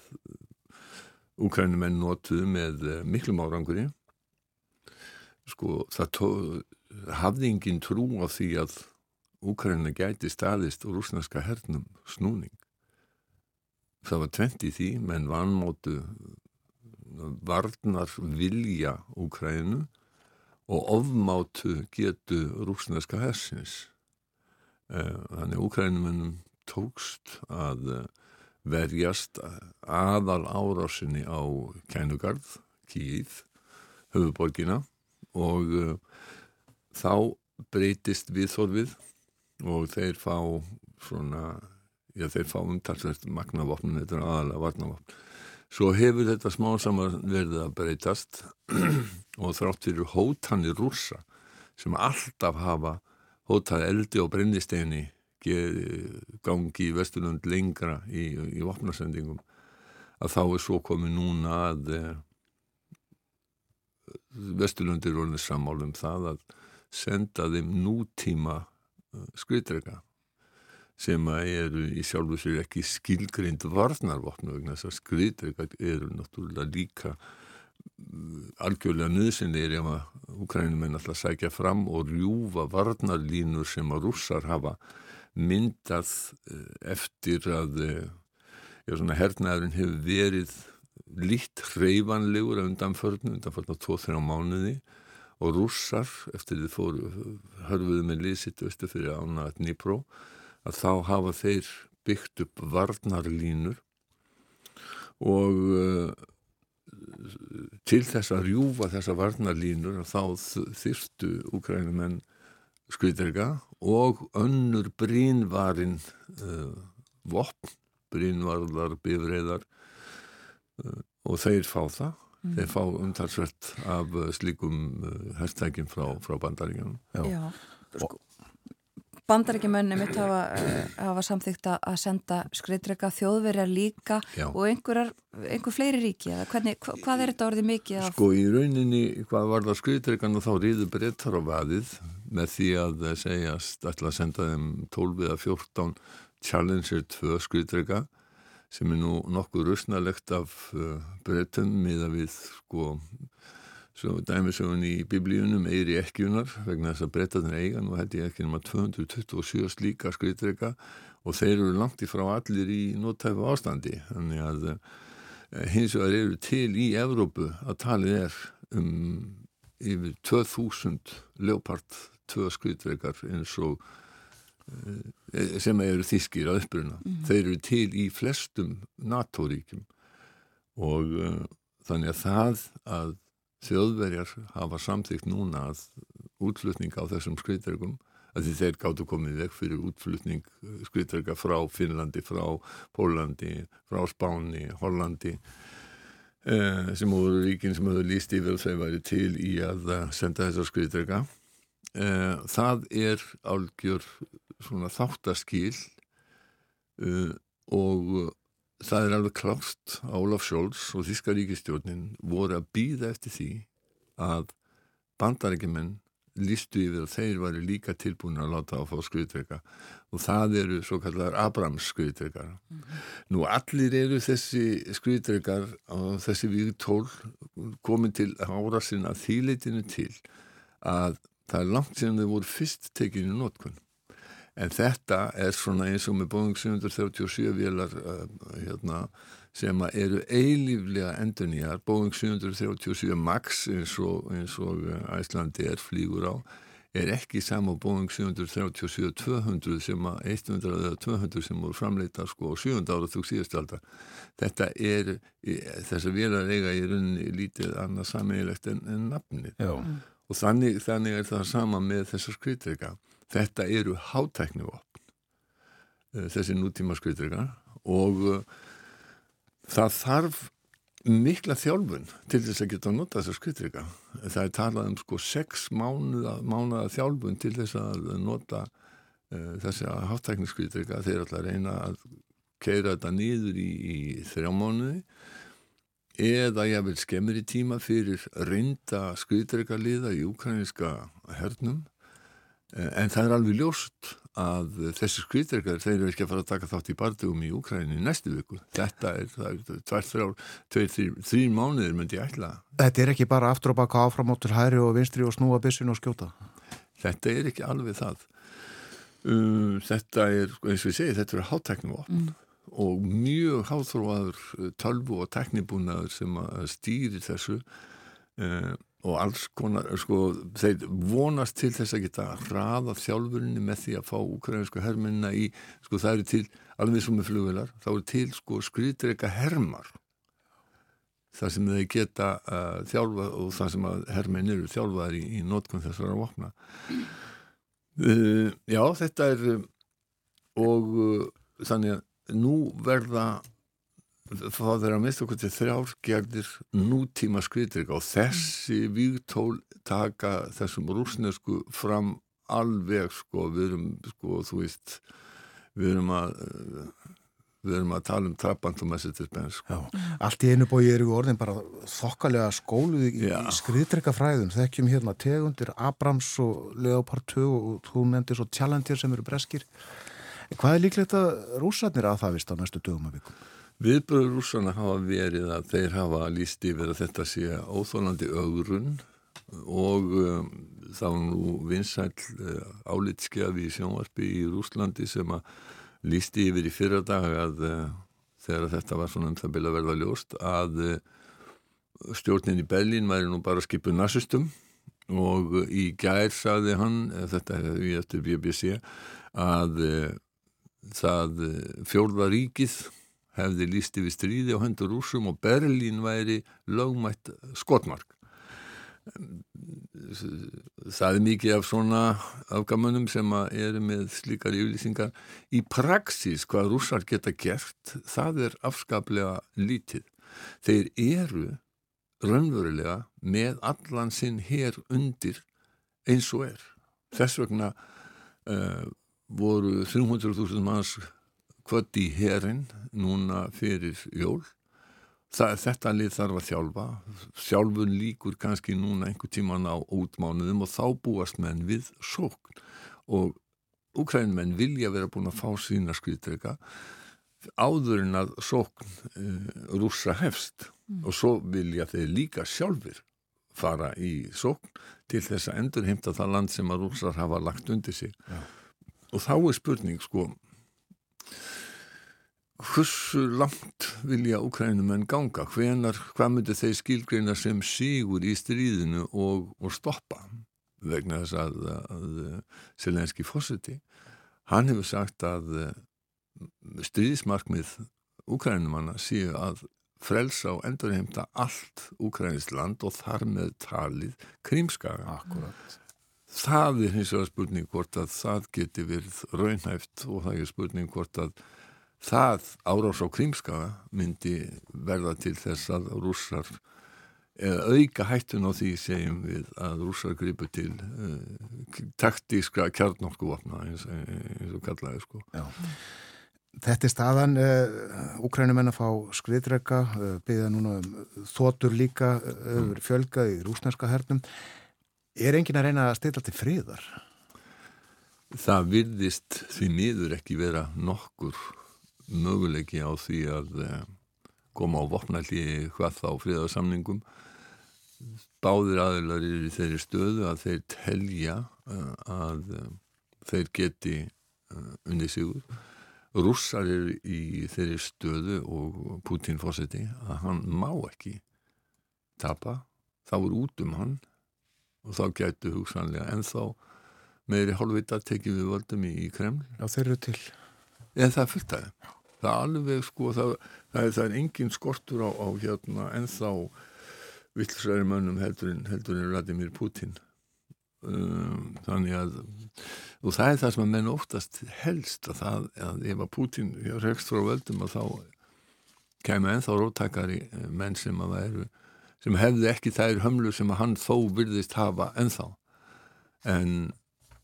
Ukrænumenn notuðu með uh, miklum áranguri. Sko það hafði engin trú á því að Úkraina gæti staðist og rúsneska hernum snúning. Það var tvent í því, menn vanmótu varnar vilja Úkrainu og ofmátu getu rúsneska hersins. Þannig Úkrænumennum tókst að verjast aðal árásinni á Kænugarð, Kíð, höfuborgina og uh, þá breytist viðþorfið og þeir fá svona, já þeir fá umtalsvægt magnavopn, þetta er aðalega varnavopn. Svo hefur þetta smá saman verið að breytast og þrátt fyrir hótanir rúsa sem alltaf hafa hótað eldi og brennisteini gangi í Vesturlund lengra í, í vopnarsendingum að þá er svo komið núna að Vesturlundir voruð sammálum það að senda þeim nútíma skriðdrega sem að eru í sjálfu sér ekki skilgrind varnarvopnu vegna þess að skriðdrega eru náttúrulega líka algjörlega nöðsynleir ef að Ukrænumenn alltaf sækja fram og rjúfa varnarlínur sem að rússar hafa myndað eftir að já, svona, hernaðurinn hefur verið lít hreyfanlegur af undanförnum, undanförnum á 2-3 mánuði og rússar eftir þið fóru hörfuðu með liðsitt veistu fyrir ána Dnipro að þá hafa þeir byggt upp varnarlínur og uh, til þess að rjúfa þessa varnarlínur þá þyrstu úkrænumenn skriðderga og önnur brínvarin uh, vopn, brínvarðar, bifreiðar uh, og þeir fá það. Mm. þeir fá umtalsvert af slíkum herstækjum frá, frá bandaríkjum Já, Já. Sko, bandaríkjumönni mitt hafa, uh, hafa samþýgt að senda skriðdrega þjóðverjar líka Já. og einhverjar, einhver fleiri ríki eða hvernig, hva, hvað er þetta orðið mikið af? Sko í rauninni, hvað var það skriðdregan og þá ríður breyttar á vaðið með því að segjast ætla að senda þeim 12 eða 14 Challenger 2 skriðdrega sem er nú nokkuð rusnalegt af uh, breytum miða við sko svo dæmisögun í biblíunum eiri ekkjunar vegna þess að breytaðin eigan og ég ekki nema 227 slíka skriðdrega og þeir eru langt í frá allir í nótæfu ástandi. Þannig að uh, hins vegar eru til í Evrópu að talið er um yfir 2000 leopard 2 skriðdregar eins og eh, sem eru þískir að uppruna. Þeir eru til í flestum NATO-ríkjum. Og uh, þannig að það að þjóðverjar hafa samþygt núna að útflutning á þessum skriðdregum að því þeir gáttu komið vekk fyrir útflutning skriðdrega frá Finnlandi, frá Pólandi, frá Spáni, Hollandi eh, sem voru ríkin sem höfðu líst yfir þau væri til í að eh, senda þessar skriðdrega. Eh, það er álgjör svona þáttaskil uh, og það er alveg klást að Ólaf Scholz og Þíska ríkistjórnin voru að býða eftir því að bandarækjumenn lístu yfir að þeir væri líka tilbúin að láta á að fá skriðdrega og það eru svo kallar Abrams skriðdregar nú allir eru þessi skriðdregar og þessi vígtól komin til ára sinna þýleitinu til að það er langt sem þau voru fyrst tekinu nótkunn En þetta er svona eins og með Boeing 737 vélar uh, hérna, sem eru eilíflega endurnýjar. Boeing 737 MAX eins og, eins og Æslandi er flýgur á er ekki saman Boeing 737-200 sem að 100 eða 200 sem voru framleita sko á 7. ára þú síðast aldar. Þetta er, þessar vélar eiga í rauninni lítið annað sammeilegt en, en nafnið. Já. Og þannig, þannig er það sama með þessar skriðdreika. Þetta eru hátæknivopn, þessi nútíma skriðdreika og uh, það þarf mikla þjálfun til þess að geta að nota þessar skriðdreika. Það er talað um sko sex mánuða, mánuða þjálfun til þess að nota uh, þessi hátækniskriðdreika. Þeir er alltaf reyna að keira þetta nýður í, í þrjá mánuði eða ég vil skemmir í tíma fyrir reynda skriðdreika liða í ukrainiska hernum En það er alveg ljóst að þessi skriðdreikar, þeir eru ekki að fara að taka þátt í bardugum í Úkræni næstu viku. Þetta er, það er tvær, þrjár, tveir, þrjir mánuðir myndi ég ætla. Þetta er ekki bara aftur og baka áfram áttur hæri og vinstri og snúa bissin og skjóta? Þetta er ekki alveg það. Um, þetta er, eins og ég segi, þetta eru hátteknum mm. og mjög háþróaður tölvu og teknibúnaður sem að stýri þessu um, og alls konar, sko, þeir vonast til þess að geta hraða þjálfurinni með því að fá ukrainsku herminna í, sko, það eru til alveg svo með flugvelar, þá eru til, sko, skriðdreika hermar. Það sem þeir geta uh, þjálfa og það sem að herminn eru þjálfaðar í, í nótkunn þessara vopna. Uh, Já, þetta er og uh, þannig að nú verða það er að mista okkur til þrjárgerðir nútíma skriðdrygg og þessi vígtól taka þessum rúsnesku fram alveg sko, við erum sko, þú veist við erum að við erum að tala um trappant og message sko. Allt í einu bói eru orðin bara þokkalega skóluð í, í skriðdryggafræðum, þekkjum hérna tegundir Abrams og Leopard 2 og þú nefndir svo Challenger sem eru breskir hvað er líklegt að rúsarnir að það vist á næstu dögum að vikum? Viðbröður rússana hafa verið að þeir hafa líst yfir að þetta sé óþólandi ögrun og um, þá nú vinsæl uh, álitskjafi í sjónvarpi í Rúslandi sem að lísti yfir í fyrra dag að uh, þegar þetta var svona um það að verða ljóst að uh, stjórnin í Berlín væri nú bara skipuð narsistum og í gær saði hann, þetta er við eftir BBC, að það fjórða ríkið hefði líst yfir stríði á hendur rúsum og Berlín væri lögmætt skotmark. Það er mikið af svona afgamunum sem eru með slíkar yfirlýsingar. Í praxis hvað rúsar geta gert, það er afskaplega lítið. Þeir eru raunverulega með allan sinn hér undir eins og er. Þess vegna uh, voru 300.000 manns kvöld í herin núna fyrir jól. Það, þetta lið þarf að þjálfa. Sjálfun líkur kannski núna einhver tíman á útmánuðum og þá búast menn við sókn. Og úkrænmenn vilja vera búin að fá sína skriðdreika áður en að sókn uh, rúsa hefst. Mm. og svo vilja þeir líka sjálfur fara í sókn til þess að endur heimta það land sem að rúsar hafa lagt undir sig. Ja. og þá er spurning sko hversu langt vilja Ukrænumenn ganga, hvenar, hvað myndir þeir skilgreina sem sígur í stríðinu og, og stoppa vegna þess að, að Selenski fósiti hann hefur sagt að uh, stríðismarkmið Úkrænumanna séu að frelsa og endurheimta allt Úkrænist land og þar með talið krímskaga. Akkurat. Það er hins vegar spurning hvort að það geti verið raunhæft og það er spurning hvort að það árás á krímskaga myndi verða til þess að rússar eða auka hættun á því segjum við að rússar gripu til uh, taktíska kjarnorkuvapna eins, eins og kallaði sko. Já. Þetta er staðan, uh, Úkrænumenn að fá skriðdrega, uh, byggða núna um þotur líka uh, fjölgað í rúsneska hernum. Er engin að reyna að stilla til friðar? Það virðist því miður ekki vera nokkur möguleiki á því að koma á vopnælli hvað þá friðarsamningum. Báðir aðeinar eru í þeirri stöðu að þeir telja að þeir geti unni sigur rússar er í þeirri stöðu og Putin fórseti að hann má ekki tapa, þá er út um hann og þá gætu hugsanlega en þá meðri hálfvita tekið við völdum í, í Kreml. Já, þeir eru til. En það er fullt þeim. Það er alveg sko, það, það, er, það er engin skortur á, á hérna en þá villsræri mönnum heldur en, heldur en Vladimir Putin. Um, þannig að og það er það sem að menn oftast helst að það, að ef að Putin rekst frá völdum að þá kemur ennþá róttakari eh, menn sem að væru sem hefði ekki þær hömlu sem að hann þó virðist hafa ennþá. En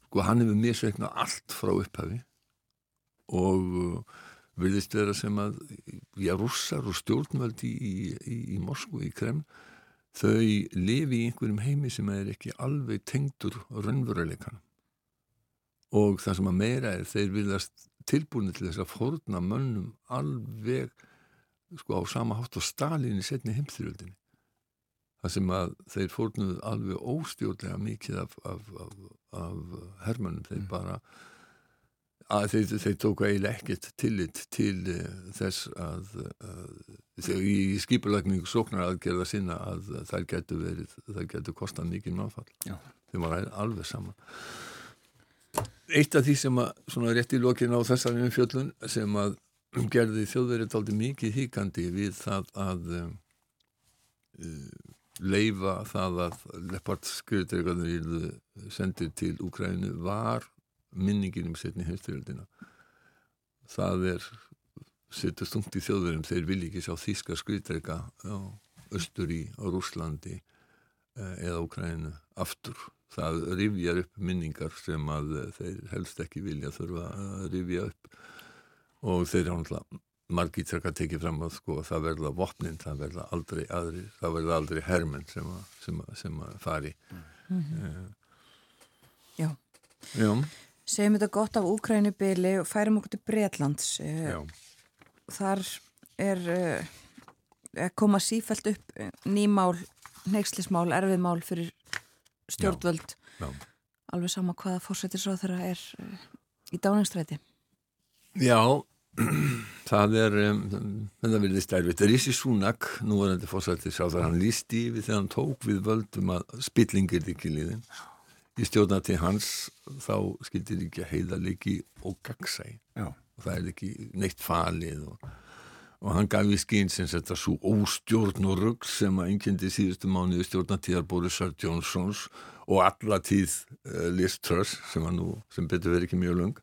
sko hann hefur misveiknað allt frá upphafi og uh, virðist vera sem að já, rússar og stjórnvöld í, í, í Moskvu, í Kreml þau lifi í einhverjum heimi sem er ekki alveg tengdur raunveruleikanum. Og það sem að meira er þeir viljast tilbúinu til þess að fórna mönnum alveg sko á sama hátt á Stalin í setni heimþyrjöldinni það sem að þeir fórnuðu alveg óstjórnlega mikið af, af, af, af hermönnum. Þeir mm. bara að þeir, þeir tóku eiginlega ekkert tillit til uh, þess að, að þegar í skipulagningu sóknar aðgerða sinna að þær getur verið, þær getur kostað mikið náfall þeir var alveg saman Eitt af því sem að, svona rétt í lokin á þessar umfjöllun sem að gerði þjóðverið aldrei mikið híkandi við það að uh, leifa það að Leppard skriðdregarnir sendir til Úkrænu var minningin um setni heimstyrjöldina. Það er setjast ungt í þjóðverðum, þeir vil ekki sjá þíska skriðdrega á östur í, á Rúslandi eh, eða Úkrænu aftur. Það rifjar upp minningar sem að þeir helst ekki vilja þurfa að rifja upp. Og þeir er náttúrulega margir trekka tekið fram að sko það verða vopnin, það verða aldrei aðri, það verða aldrei hermen sem að, sem að, sem að fari. Mm -hmm. uh, Já. Já. Segjum þetta gott af Úkrænubili og færum okkur til Breitlands uh, Já. Þar er uh, koma sífælt upp nýmál, neykslismál, erfiðmál fyrir stjórnvöld. Já, já. alveg sama hvaða fórsættisráð þeirra er uh, í dáningstræti Já það er um, það verður stærfitt Rísi Súnak, nú var þetta fórsættisráð þar hann lísti við þegar hann tók við völdum að spillingir ekki líðin í stjórnati hans þá skildir ekki heiðalegi og gagsæ og það er ekki neitt falið og og hann gaf í skýn sem þetta svo óstjórn og rugg sem að einnkjöndi síðustu mánuði stjórnatíðar Borisar Jónsons og alla tíð uh, Liz Truss sem, nú, sem betur verið ekki mjög lung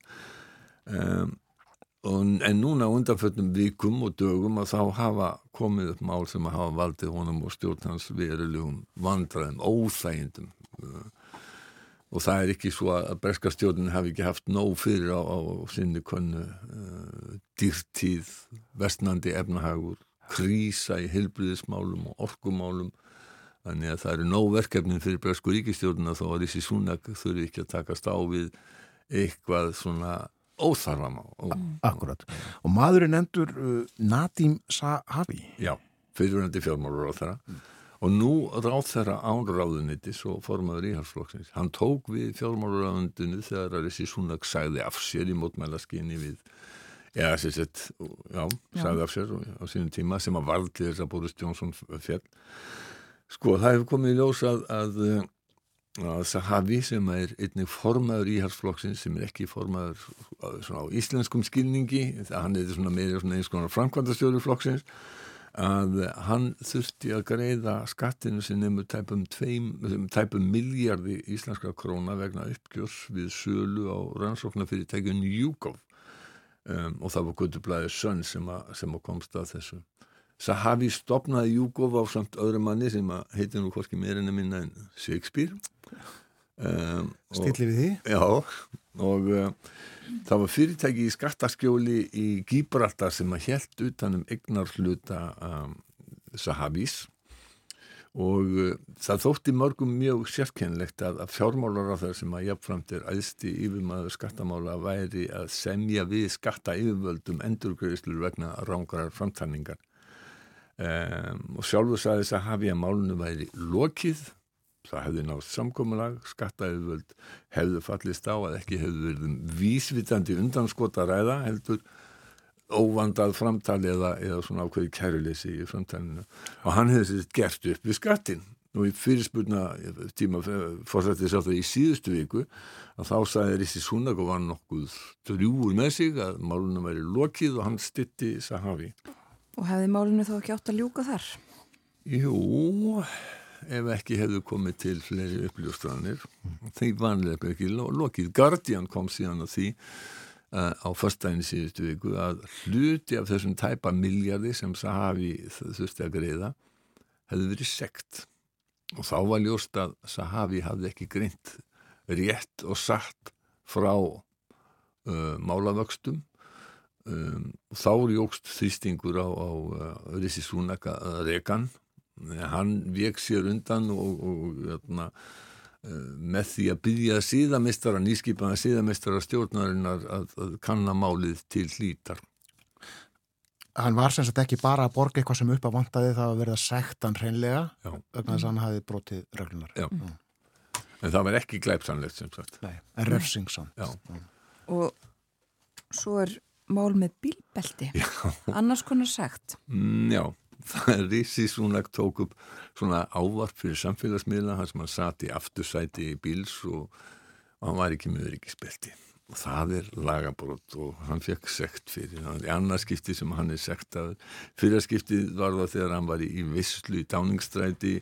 um, en núna undanföldum vikum og dögum að þá hafa komið upp mál sem að hafa valdið honum og stjórn hans verulegum vandraðum, óþægindum. Uh, og það er ekki svo að berskastjórnin hafi ekki haft nóg fyrir á, á sinni konu uh, dýrtíð, vestnandi efnahagur, krísa í hilbriðismálum og orkumálum. Þannig að það eru nóg verkefnin fyrir bersku ríkistjórnina þó að þessi súnak þurfi ekki að takast á við eitthvað svona óþarfama Akkurat, og maðurinn endur uh, Nadim Sahavi. Já, fyrirvændi fjármálur á þeirra mm. Og nú ráð þeirra ánráðunitis og formaður íhalsflokksins hann tók við fjármálaráðundinu þegar þessi Súnak sagði af sér í mótmælaskinni við ja, sett, já, sagði af sér á sínum tíma sem að valdi þess að Boris Jónsson fjall sko það hefur komið í ljós að að Sahavi sem er einnig formaður íhalsflokksins sem er ekki formaður á íslenskum skilningi, hann er meira eins konar framkvæmdastjóri flokksins að hann þurfti að greiða skattinu sem nefnur tæpum, tæpum miljardi íslenska króna vegna uppgjörs við sölu á rannsóknarfyrirtækjun Júkov um, og það var Guðublaðið Sönn sem, sem að komst að þessu. Sahavi stopnaði Júkov á samt öðru manni sem heitir nú hvorki meirinn að minna en Shakespeare um, Stillir við því? Já, og uh, það var fyrirtæki í skattaskjóli í Gíbraltar sem að helt utanum egnar hluta um, Sahavis og uh, það þótti mörgum mjög sérkennlegt að, að fjármálar á það sem að jafnframt er æðsti yfirmaður skattamála væri að semja við skatta yfirvöldum endurgreðslur vegna rángarar framtanningar um, og sjálfur sagði þess að hafi að málunum væri lokið það hefði nátt samkominlag, skattaauðvöld hefðu fallist á að ekki hefðu verið um vísvitandi undanskota ræða heldur óvandað framtali eða, eða svona ákveði kæruleysi í framtalinu og hann hefði sér gert upp við skattin og í fyrirspurna tíma fórsætti sér það í síðustu viku að þá sagði Rissi Súnag og var nokkuð drjúur með sig að málunum væri lokið og hann stitti Sahavi. Og hefði málunum þá ekki átt að ljúka þar? Jú ef ekki hefðu komið til fleiri uppljóstranir. Þeir vanlega ekki lokið. Guardian kom síðan að því uh, á förstæðin síðustu viku að hluti af þessum tæpa miljardi sem Sahavi þurfti að greiða hefði verið sekt. Og þá var ljóst að Sahavi hafði ekki greint rétt og satt frá uh, málavöxtum. Um, og þá jógst þýstingur á, á uh, Rissi Súnaka rekan hann vek sér undan og, og jötna, uh, með því að byggja síðamistara, nýskipaða síðamistara stjórnarinnar að, að kannamálið til hlítar. Hann var sem sagt ekki bara að borga eitthvað sem upp að vantaði það að verða segt hann hreinlega vegna þess að hann hafi brotið reglunar. Já, mm. en það var ekki glæpsanlegt sem sagt. Nei, en refsingsamt. Já. Og svo er mál með bílbelti, annars konar sagt. Mm, já það Rissi Súnak tók upp svona ávarp fyrir samfélagsmiðla hann satt í aftursæti í bíls og, og hann var ekki með öryggisbelti. Og það er lagabrott og hann fekk sekt fyrir það er annarskipti sem hann er sekt að fyrirskipti var það þegar hann var í visslu í táningsstræti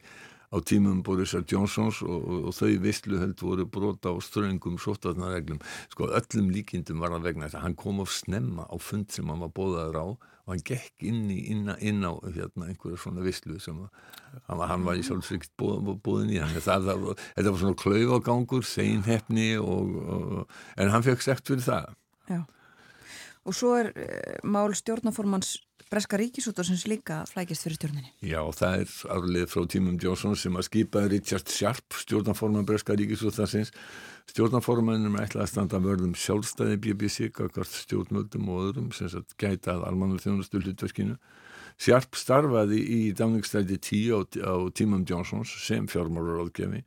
á tímum Borisar Johnsons og, og, og þau visslu held voru brota á ströngum sóttarnareglum sko öllum líkindum var það vegna þess að hann kom of snemma á fund sem hann var bóðaður á og hann gekk inn, í, inn, inn á hérna, einhverja svona visslu sem hann, hann var í sjálfsvíkt bóðin í. Hann það, það, þetta var svona klaufagangur seinhefni og, og, en hann fekk sekt fyrir það. Já. og svo er uh, mál stjórnaformans Breska Ríkisútarsins líka flækist fyrir stjórninni. Já, það er árlið frá tímum Jónsson sem að skipa Richard Sharp, stjórnaforman Breska Ríkisútarsins. Stjórnaformanum er ætlað að standa vörðum sjálfstæði BBC, kakart stjórnmöldum og öðrum sem sagt gætað almanu þjónustu hlutverkinu. Sharp starfaði í dáningstæti 10 á, tímum Jónsons sem fjármálaráðgefi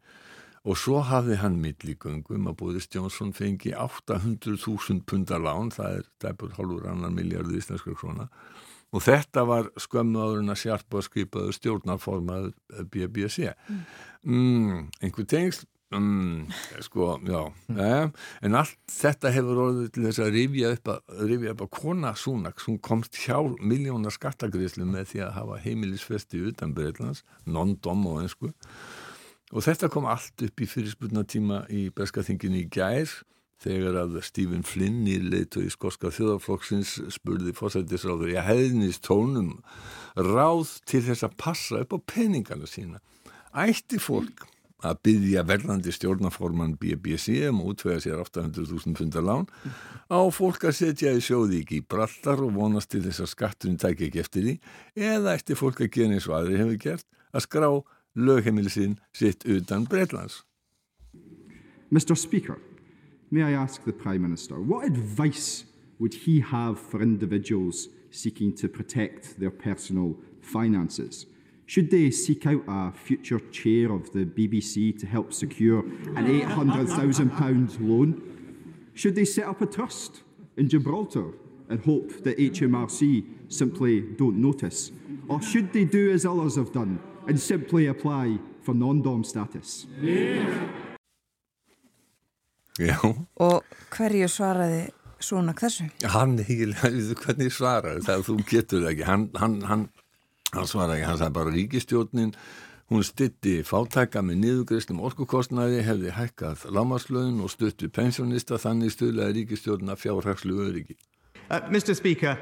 og svo hafði hann millígöngum að Boris Johnson fengi 800.000 pundar lán, það er dæpur hálfur annar miljardu íslenskar króna og þetta var skömmu áður en að sjarpa skipaðu stjórnarformað BBC mm. Mm, einhver tengsl? Mm, sko, já eh, en allt þetta hefur orðið til þess að rifja upp að, rifja upp að kona Súnaks, hún komst hjá miljónar skattagriðslu með því að hafa heimilisfesti utan Breitlands, non-dom og einsku og þetta kom allt upp í fyrirspurnatíma í Breskaþinginu í gær þegar að Stephen Flynn í leitu í skoska þjóðarflokksins spurði fórsættisráður ég hefðinist tónum ráð til þess að passa upp á peningana sína. Ætti fólk að byggja verðandi stjórnaforman BBC um útvega sér 800.000 pundar lán? Á fólk að setja í sjóði ekki í brallar og vonast til þess að skatturinn tækja ekki eftir því? Eða ætti fólk að gera eins og aðri hefur gert að skrá lögheimilisinn sitt utan Breitlands Mr. Speaker May I ask the Prime Minister, what advice would he have for individuals seeking to protect their personal finances? Should they seek out a future chair of the BBC to help secure an £800,000 loan? Should they set up a trust in Gibraltar and hope that HMRC simply don't notice? Or should they do as others have done and simply apply for non-dom status? Yeah. Já. Og hverju svaraði svona þessu? Hann, hvernig svaraði það? Þú getur það ekki. Hann, hann, hann, hann svaraði ekki. Hann sagði bara ríkistjórnin, hún stutti fátæka með niðugreistum orkukostnaði, hefði hækkað lámaslöðun og stutti pensjónista, þannig stuðlaði ríkistjórnina fjárhagslu öryggi. Uh, Mr. Speaker,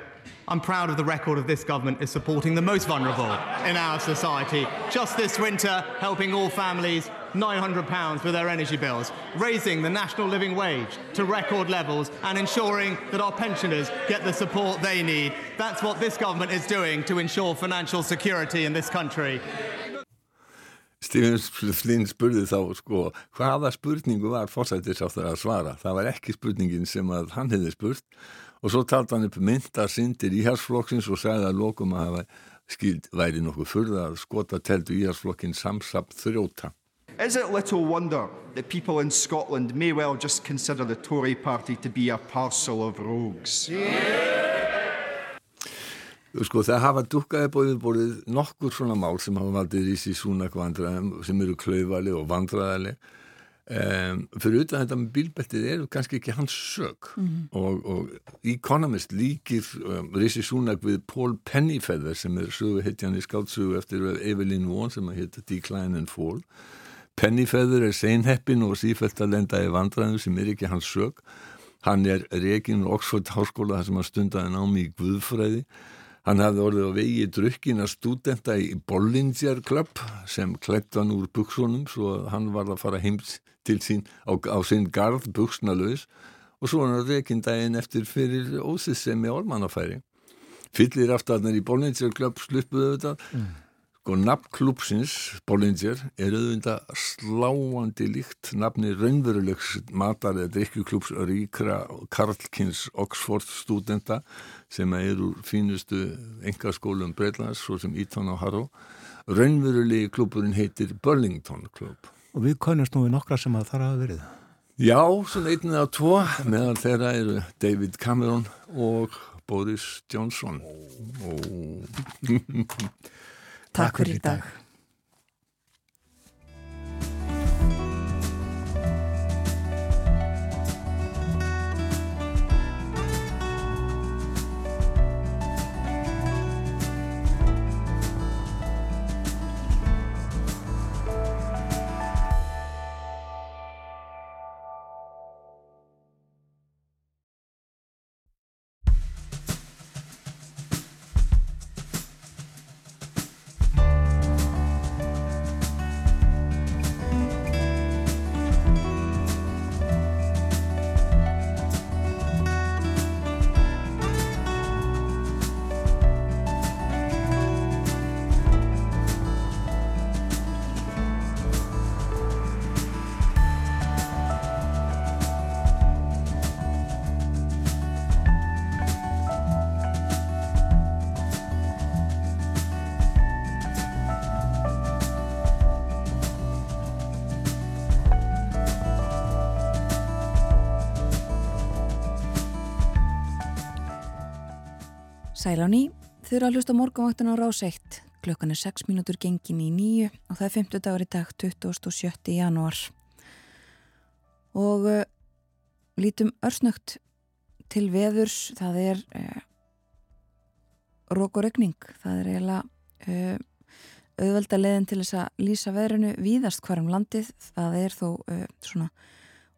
I'm proud of the record of this government is supporting the most vulnerable in our society. Just this winter, helping all families £900 with their energy bills, raising the national living wage to record levels, and ensuring that our pensioners get the support they need. That's what this government is doing to ensure financial security in this country. Stephen Flynn spurði þá sko hvaða spurningu var fórsættis á það að svara. Það var ekki spurningin sem að hann hefði spurt og svo taldi hann upp mynda syndir íharsflokksins og sagði að lokum að hafa skild væri nokkuð fyrða að skota teldu íharsflokkin samsamt þrjóta. Is it little wonder that people in Scotland may well just consider the Tory party to be a parcel of rogues? Sko það hafa dukkaði bóðið bórið nokkur svona mál sem hafa valdið í síðan svona vandræðum sem eru klauvali og vandræðali Um, fyrir utan þetta með bílbettið eru kannski ekki hans sög mm -hmm. og, og Economist líkir um, Rissi Súnak við Paul Pennyfeather sem er sögu hittjan í skáltsugu eftir Evelyn Vaughan sem að hitta Decline and Fall Pennyfeather er seinheppin og sífælt að lenda í vandræðinu sem er ekki hans sög hann er reygin Oxford Háskóla þar sem hann stundaði námi í Guðfræði Hann hafði orðið á vegi drukkina stúdenta í Bollinger Club sem klætt hann úr buksunum svo að hann var að fara heims til sín á, á sinn garð buksnalöðis og svo hann reygin daginn eftir fyrir ósissemi ormannafæri. Fyllir aftarnar í Bollinger Club sluppuðu þetta mm. Sko nafnklúpsins, Bollinger, er auðvitað sláandi líkt nafni raunverulegs matar eða drikkjuklúps ríkra Karlkins Oxford stúdenta sem er úr fínustu engaskólum Breitlands, svo sem Eton og Harrow. Raunverulegi klúpurinn heitir Burlington klúp. Og við konumst nú við nokkra sem að það hafa verið. Já, svona einnið á tvo, meðan þeirra eru David Cameron og Boris Johnson. Og... Takk fyrir í dag. Sæl á ný, þau eru að hlusta morgunvaktin á ráseitt. Klukkan er 6 mínútur gengin í nýju og það er 50 dagur í dag, 27. janúar. Og uh, lítum örsnögt til veðurs, það er uh, rók og regning. Það er eiginlega uh, auðvelda leðin til þess að lýsa veðrinu víðast hverjum landið. Það er þó svona,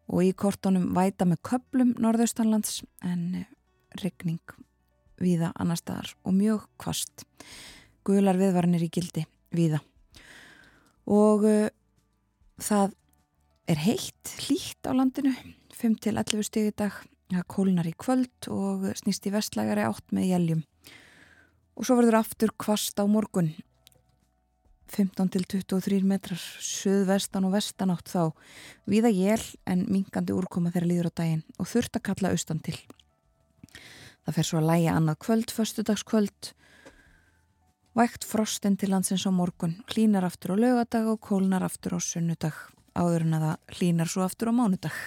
og í kortónum væta með köplum norðaustanlands en regning víða annar staðar og mjög kvast. Guðlar viðvarinir í gildi víða. Og uh, það er heitt, hlýtt á landinu, 5-11 stíði dag, það kólunar í kvöld og snýst í vestlægari átt með jæljum. Og svo verður aftur kvast á morgun, 15-23 metrar, söðvestan og vestan átt þá. Víða jél en mingandi úrkoma þeirra líður á daginn og þurft að kalla austan til. Það fer svo að læja annað kvöld, förstudagskvöld. Vægt frosten til landsins á morgun, hlínar aftur á lögadag og kólnar aftur á sunnudag. Áður en að það hlínar svo aftur á mánudag.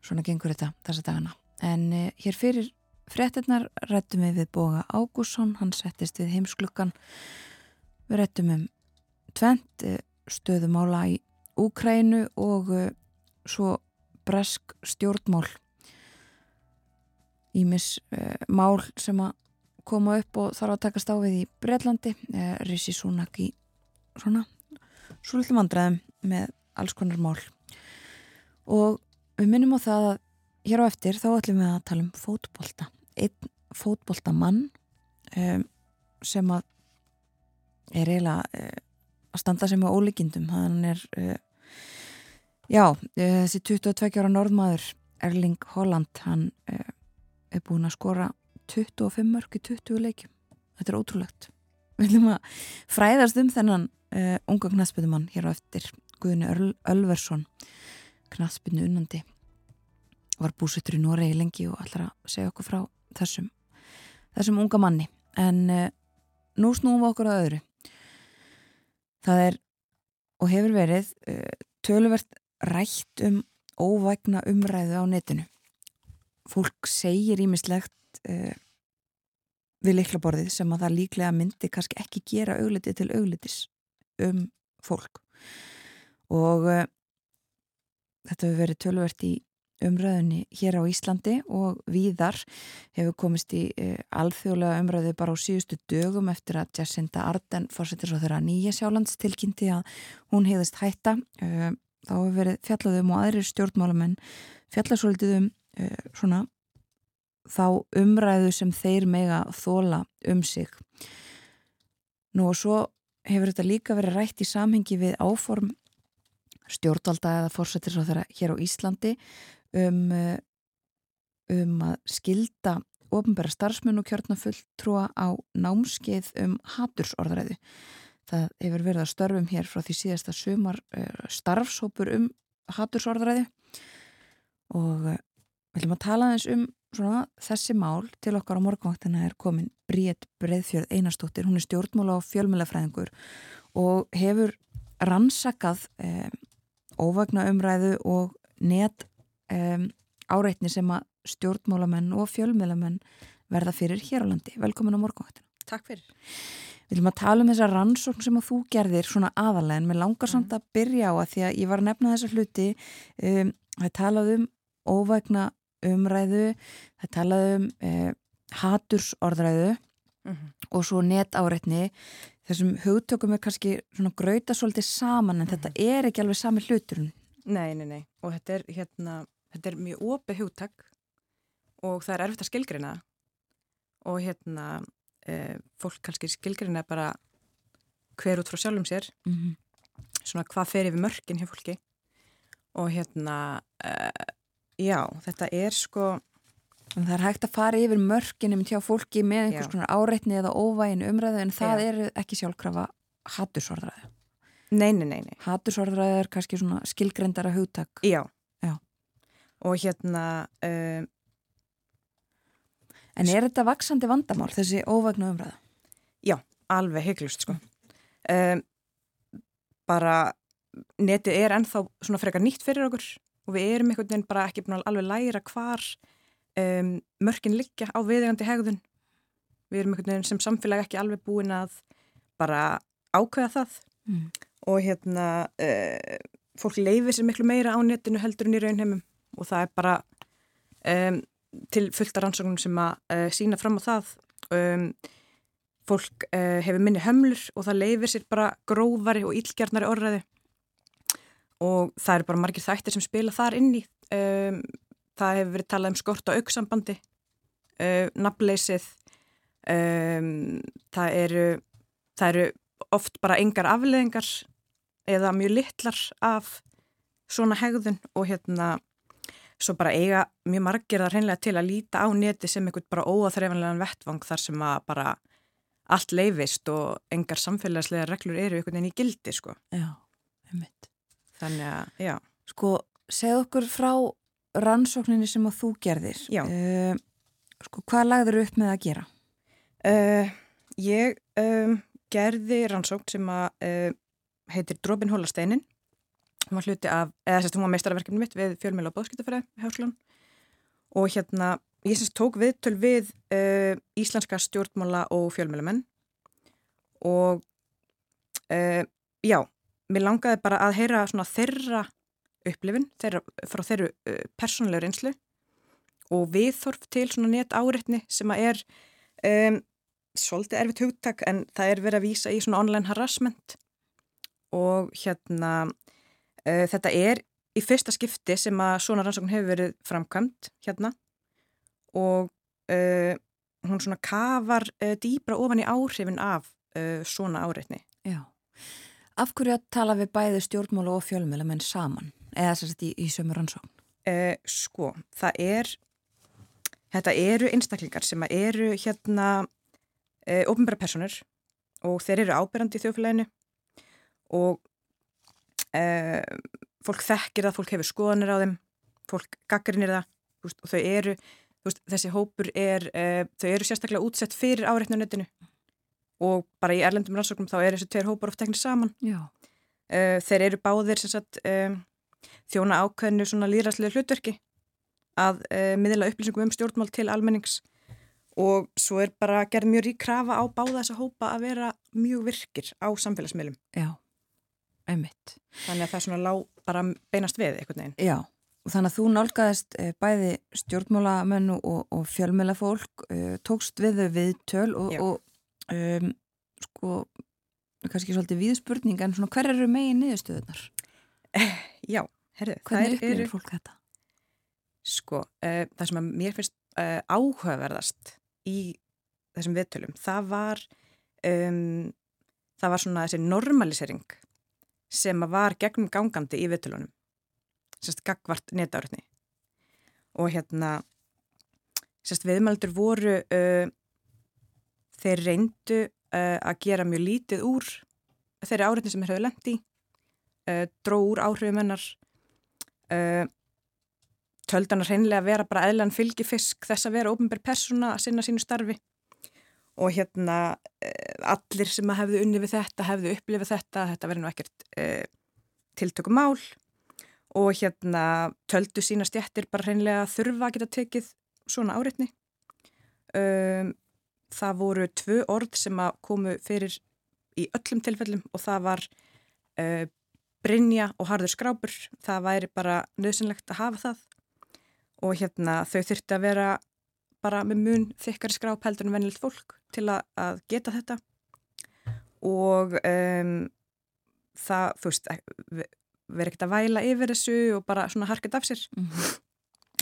Svona gengur þetta þessa dagana. En eh, hér fyrir fréttinnar rættum við við Boga Ágússon, hann settist við heimsklukkan. Við rættum um tvent eh, stöðumála í Úkrænu og eh, svo bresk stjórnmál ímis uh, mál sem að koma upp og þarf að taka stáfið í Breitlandi uh, Rissi Súnak í svona svolítið vandræðum með alls konar mál. Og við minnum á það að hér á eftir þá ætlum við að tala um fótbolta. Einn fótboltamann um, sem að er eiginlega uh, að standa sem á ólíkindum. Hann er já, þessi 22 ára norðmaður Erling Holland hann er búin að skora 25 mörg í 20 leikjum. Þetta er ótrúlegt. Við viljum að fræðast um þennan unga knastbyrjumann hér á eftir Guðni Ölversson knastbyrnu unnandi. Var búsettur í Noregi lengi og allar að segja okkur frá þessum þessum unga manni. En nú snúum við okkur að öðru. Það er og hefur verið uh, töluvert rætt um óvægna umræðu á netinu fólk segir ímislegt uh, við liklaborðið sem að það líklega myndi kannski ekki gera augliti til auglitis um fólk. Og uh, þetta hefur verið töluvert í umræðunni hér á Íslandi og víðar hefur komist í uh, alþjóðlega umræðu bara á síðustu dögum eftir að Jacinda Arden fórsetir svo þeirra nýja sjálands tilkynnti að hún hefðist hætta. Þá hefur verið fjallaðum og aðrir stjórnmálamenn fjallasvöldið um uh, svona þá umræðu sem þeir mega þóla um sig nú og svo hefur þetta líka verið rætt í samhengi við áform stjórnvalda eða fórsetir svo þeirra hér á Íslandi um, uh, um að skilda ofnbæra starfsmenn og kjörnafulltrúa á námskeið um hatursorðræðu. Það hefur verið að störfum hér frá því síðasta sumar uh, starfsópur um hatursorðræðu og við viljum að tala eins um svona, þessi mál til okkar á morgunvaktina er komin Bríett Breðfjörð Einarstóttir, hún er stjórnmála og fjölmjölafræðingur og hefur rannsakað um, óvagna umræðu og net um, áreitni sem að stjórnmálamenn og fjölmiðlamenn verða fyrir hér á landi. Velkomin á morgunvættinu. Takk fyrir. Við viljum að tala um þessa rannsókn sem að þú gerðir svona aðalega en mér langar samt Mhm. að byrja á að því að ég var að nefna þessa hluti um, það talaði um óvægna umræðu það talaði um um hatursorðræðu Mhm. og svo netáreitni þessum hugtökum er kannski svona grauta svolítið saman en þetta er ekki alveg sami hluturinn Nei, nei, nei. Og þetta er, hérna, þetta er mjög opið hugtak og það er erfitt að skilgrina og hérna e, fólk kannski skilgrina bara hver út frá sjálfum sér mm -hmm. svona hvað fer yfir mörkin hjá fólki og hérna e, já, þetta er sko En það er hægt að fara yfir mörkinum hjá fólki með einhvers Já. konar áreitni eða óvægin umræðu en það Já. er ekki sjálfkrafa hattursorðræðu. nei, nei, nei, nei. Hattursorðræðu er kannski svona skilgrendara hugtak. Já. Já. Og hérna e, En er þetta vaksandi vandamál, þessi óvægna umræða? alveg heiklust sko um, bara netið er ennþá svona frekar nýtt fyrir okkur og við erum einhvern veginn bara ekki búin að alveg læra hvar um, mörkin liggja á viðegandi hegðun. Við erum einhvern veginn sem samfélag ekki alveg búin að bara ákveða það. Mm. og hérna uh, fólk leifir sér miklu meira á netinu heldur en í raunheimum. Og það er bara um, til fullta rannsóknum sem að uh, sína fram á það. Um, fólk uh, hefur minni hömlur og það leifir sér bara grófari og ílgjarnari orðræði og það eru bara margir þættir sem spila þar inn í um, það hefur verið talað um skort á auksambandi uh, nafnleysið um, það eru það eru oft bara engar afleðingar eða mjög litlar af svona hegðun og hérna svo bara eiga mjög margir það hreinlega til að líta á neti sem einhvern bara óaþreifanlegan vettvang þar sem að bara allt leifist og engar samfélagslega reglur eru einhvern veginn í gildi sko. Já, einmitt. Þannig að, já. Sko, segð okkur frá rannsókninni sem að þú gerðir. Já. Uh, sko, hvað lagður upp með að gera? Uh, ég um, gerði rannsókn sem að uh, heitir Drópin Hólasteinin. Hún var hluti af, eða sérst hún var meistarverkefni mitt við fjölmjöla og bóðskiptafræði Háskólan og hérna ég sérst tók viðtöl við uh, íslenska stjórnmála og fjölmjölamenn og uh, já, mér langaði bara að heyra svona þeirra upplifin þeirra, frá þeirru uh, persónulegur einslu og viðþorf til svona net áreitni sem að er um, svolítið erfitt hugtak en það er verið að vísa í svona online harassment og hérna uh, þetta er í fyrsta skipti sem að svona rannsókn hefur verið framkvæmt hérna og uh, hún svona kafar dýbra ofan í áhrifin af svona áreitni. Já. Af hverju að tala við bæði stjórnmála og fjölmjöla menn saman eða þess að í, í sömur rannsókn? Sko, það er Þetta eru einstaklingar sem eru hérna e, ofnbæra personur og þeir eru ábyrjandi í þjóflæginu og e, fólk þekkir það, fólk hefur skoðanir á þeim, fólk gaggrinir það veist, og þau eru, veist, þessi hópur er, e, þau eru sérstaklega útsett fyrir áreitnunetinu og bara í erlendum rannsóknum þá er þessi tveir hópar oft teknir saman. E, þeir eru báðir sagt, e, þjóna ákveðinu svona líðræslega hlutverki að uh, miðla upplýsingum um stjórnmál til almennings og svo er bara gerð mjög rík krafa á báða þessa hópa að vera mjög virkir á samfélagsmiðlum. Já, einmitt. Þannig að það er svona lág bara beinast við eitthvað neginn. Já, og þannig að þú nálgæðist uh, bæði stjórnmálamennu og, og fjölmjölafólk, uh, eh, tókst við þau við töl og, og um, sko, kannski svolítið viðspurning en svona hver eru megin niðurstöðunar? Já, herru, hvernig upplifir fólk þetta? Sko, uh, það sem að mér finnst uh, áhugaverðast í þessum viðtölum, það var um, það var svona þessi normalisering sem að var gegnum gangandi í viðtölunum sérst gagvart netáröfni og hérna sérst viðmældur voru uh, þeir reyndu að gera mjög lítið úr þeirri áreitni sem þeir hefur lendi dró úr áhrifum hennar töldan að hreinlega vera bara eðlan fylgifisk þess að vera ofnbær persóna að sinna sínu starfi. Og hérna eh, allir sem að hefðu unni við þetta hefðu upplifið þetta, þetta verið nú ekkert eh, tiltöku mál og hérna töldu sína stjættir bara hreinlega þurfa að geta tekið svona áreitni. Um, það voru tvö orð sem að komu fyrir í öllum tilfellum og það var uh, Brynja og Harður Skrápur. Það væri bara nöðsynlegt að hafa það. Og hérna þau þurfti að vera bara með mun þykkari skráp heldur en venilegt fólk til að, að geta þetta. Og um, það, þú veist, verið ekkert að væla yfir þessu og bara svona harkað af sér. Mm -hmm.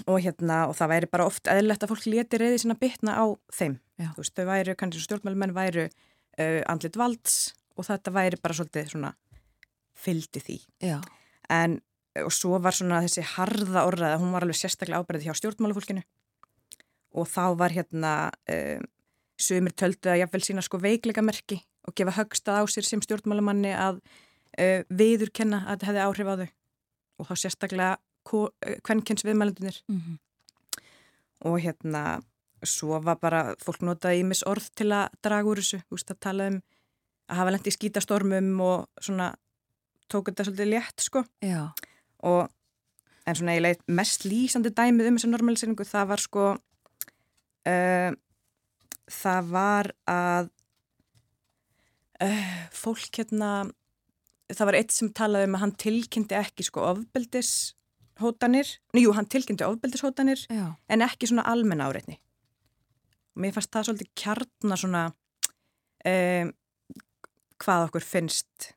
Og hérna, og það væri bara oft eðlert að fólk leti reyði sína bitna á þeim, Já. þú veist, þau væri kannski stjórnmælumenn væru uh, andlit valds og þetta væri bara svolítið svona fyldi því. En og svo var svona þessi harða orðað hún var alveg sérstaklega ábærið hjá stjórnmálufólkinu og þá var hérna um, sömur töldu að jáfnvel sína sko veikleika merki og gefa högstað á sér sem stjórnmálumanni að uh, viðurkenna að þetta hefði áhrif á þau. Og þá sérstaklega kvennkjens viðmælendunir mm -hmm. og hérna svo var bara fólk notaði í mis orð til að draga úr þessu, þú veist að tala um að hafa lengt í skítastormum og svona tók þetta svolítið létt sko. Já. Og en svona ég leitt mest lýsandi dæmið um þessu normaliseringu það var sko uh, það var að uh, fólk hérna það var eitt sem talaði um að hann tilkynnti ekki sko ofbeldis hótanir, njú hann tilkynnti ofbeldis hótanir Já. en ekki svona almenn áreitni og mér fannst það svolítið kjarnar svona um, hvað okkur finnst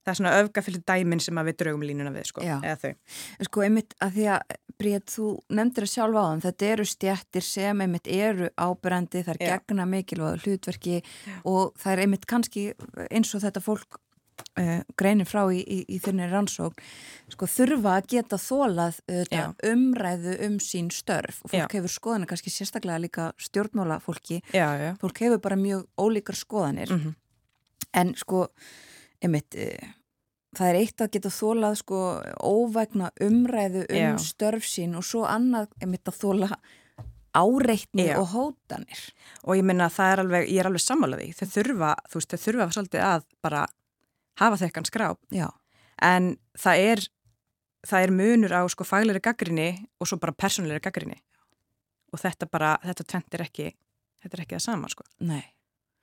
það er svona öfgafylgð dæmin sem við draugum línuna við sko, eða þau. Sko einmitt að því að Bríð, þú nefndir það sjálf á þann, þetta eru stjættir sem einmitt eru ábyrrandi, það er Já. gegna mikilvæg hlutverki Já. og það er einmitt kannski eins og þetta fólk uh, greinir frá í, í, í þunni rannsók, sko þurfa að geta þólað uh, umræðu um sín störf og fólk Já. hefur skoðanir, kannski sérstaklega líka stjórnmála fólki, fólk hefur bara mjög ólíkar skoðanir, mm -hmm. en sko einmitt, eh, það er eitt að geta þólað sko óvægna umræðu um Já. störf sín og svo annað einmitt að þóla áreitni Já. og hótanir. Og ég minna að það er alveg, ég er alveg sammálaði, þau þurfa, þú veist, þau þurfa svolítið að bara hafa þekkan skráp. Já. En það er, það er munur á sko fagleiri gaggrinni og svo bara personleiri gaggrinni. Og þetta bara, þetta tvent er ekki, þetta er ekki það sama sko. Nei.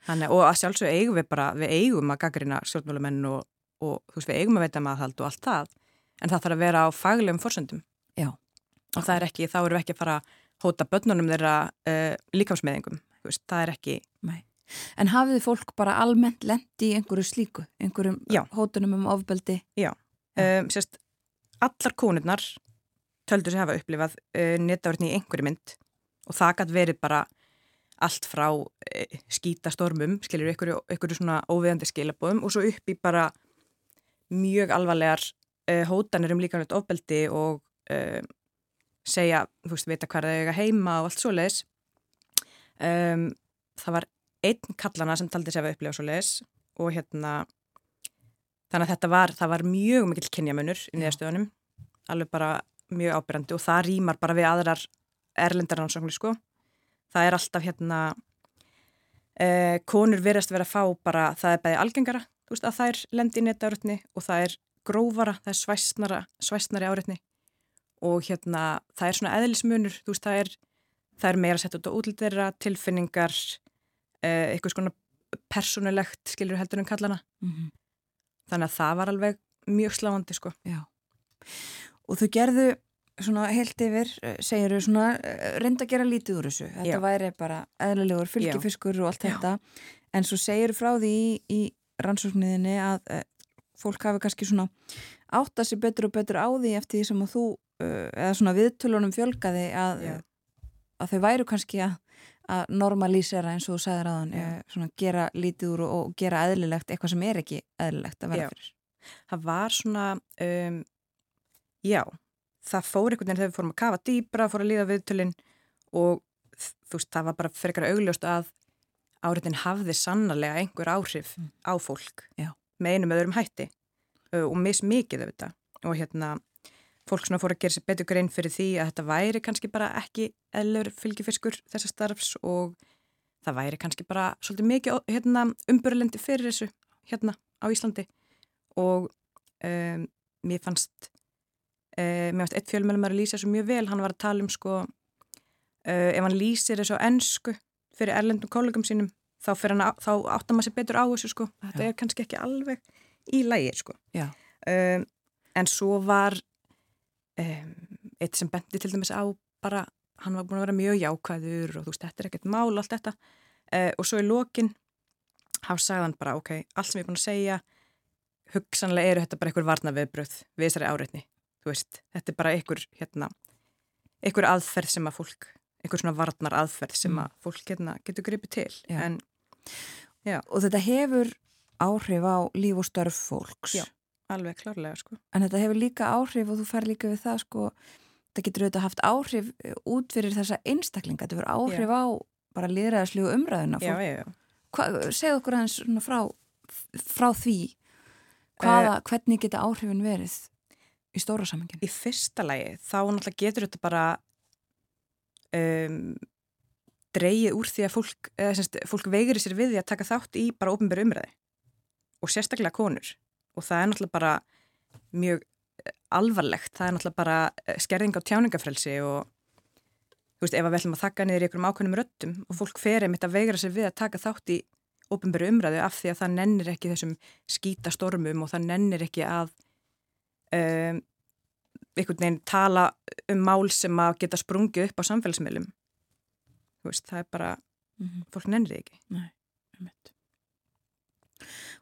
Þannig, og að sjálfsög eigum við bara, við eigum að gaggrina stjórnmálumenn og, og þú veist við eigum að veita maðurhald og allt það en það þarf að vera á faglegum forsöndum Já. og það er ekki, þá eru við ekki að fara að hóta börnunum þeirra uh, þú veist, það er ekki Nei. En hafið fólk bara almennt lendi í einhverju slíku, einhverjum Já. hótunum um ofbeldi? um, sérst, allar konurnar töldur sér hafa upplifað uh, netavörni í einhverju mynd og það gætt verið bara allt frá uh, skítastormum, skiljur ykkur, ykkur svona óviðandi skilabóðum og svo upp í bara mjög alvarlegar uh, hótanir um líkanlegt ofbeldi og uh, segja, þú veist, vita hvað það er heima og allt svo leiðis um, það var einn kallana sem taldi sér að upplifa svo leiðis og hérna þannig að þetta var, það var mjög mikill kynjamunur í niðurstöðunum, alveg bara mjög ábyrjandi og það rýmar bara við aðrar erlendar rannsóknir sko. Það er alltaf hérna eh, konur verðast vera að fá bara, það er bæði algengara þú veist að það er lendi í netaurutni og það er grófara, það er svæsnara svæsnari áreitni og hérna það er svona eðlismunur þú veist það er, það er meira sett út á útlitera tilfinningar eh, eitthvað svona personulegt skilur heldur en kallana Mm -hmm. þannig að það var alveg mjög sláandi sko Já. Og þau gerðu svona heilt yfir, segir þau svona eh, reynda að gera lítið úr þessu. Þetta Já. væri bara eðlilegur fylgifiskur og allt Já. þetta. En svo segir frá því í, í rannsókniðinni að uh, fólk hafi kannski svona átta sér betur og betur á því eftir því sem að þú, uh, eða svona viðtölunum fjölgaði að, Já. að þau væru kannski að að normalísera eins og þú sagðir aðan Já. svona gera lítið úr og, og gera eðlilegt eitthvað sem er ekki eðlilegt að vera Já. fyrir það var svona um, já, það fór einhvern veginn þegar við fórum að kafa dýbra, fór að líða viðtölin og þú veist, það var bara fyrir augljóst að áriðin hafði sannarlega einhver áhrif Mm. á fólk Já. með einum öðrum hætti og mismikið þetta og hérna fólk svona fór að gera sér betur grein fyrir því að þetta væri kannski bara ekki eðlur fylgifiskur þessa starfs og það væri kannski bara svolítið mikið hérna, umbyrlendi fyrir þessu hérna á Íslandi. Og um, mér fannst uh, mér fannst eitt fjölmjölum að lýsa þessu mjög vel, hann var að tala um sko uh, ef hann lýsir þessu á ennsku fyrir erlendum kollegum sínum þá, á- þá áttar maður sér betur á þessu sko. Þetta Já. er kannski ekki alveg í lægir sko. Um, en svo var um, eitt sem bendi til dæmis á bara, hann var búin að vera mjög jákvæður og þú veist, þetta er ekkert mál allt þetta uh, og svo í lokin þá sagði hann bara, ok, allt sem ég er búin að segja hugsanlega eru þetta bara einhver varnaviðbröð við þessari áreitni þú veist, þetta er bara einhver hérna, einhver aðferð sem að fólk einhver svona varnar aðferð sem Mm. að fólk hérna, getur gripið til Já. en og þetta hefur áhrif á líf og störf fólks Já. Alveg klárlega sko. En þetta hefur líka áhrif og þú fær líka við það sko, þetta getur auðvitað haft áhrif eh, út fyrir þessa einstaklinga. Þetta hefur áhrif á bara líðræðaslegu umræðuna. Já, já, já. Segð okkur aðeins frá, frá því. Hvaða, hvernig geta áhrifin verið í stóra samengin í fyrsta lagi þá náttúrulega getur þetta bara um, dreigið úr því að fólk, eða, semst, fólk veigri sér við því að taka þátt í bara ópenbæru umræði og sérstaklega konur og það er náttúrulega bara mjög eh, alvarlegt, það er náttúrulega bara eh, skerðing á tjáningafrelsi og þú veist, ef við ætlum að þakka niður í einhverjum ákveðnum röttum og fólk fer einmitt að veigra sér við að taka þátt í ópenbæru umræðu af því að það nennir ekki þessum skítastormum og það nennir ekki að um, einhvern veginn tala um mál sem að geta sprungið upp á samfélagsmiðlum. Þú veist, það er bara mm -hmm. fólk nennir ekki.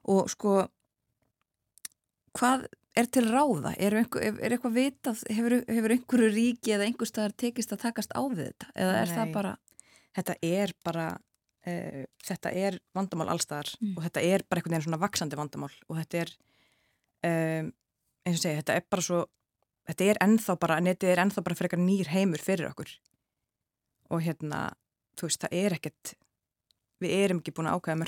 Og sko hvað er til ráða? Er, einhver, er, eitthvað vitað, hefur, hefur einhverju ríki eða einhver staðar tekist að takast á við þetta? Eða er Nei. það bara þetta er bara uh, þetta er vandamál allstaðar Mm. og þetta er bara einhvern veginn svona vaksandi vandamál og þetta er um, eins og segja, þetta er bara svo þetta er ennþá bara, netið er ennþá bara frekar nýr heimur fyrir okkur og hérna, þú veist, það er ekkert við erum ekki búin að ákvæða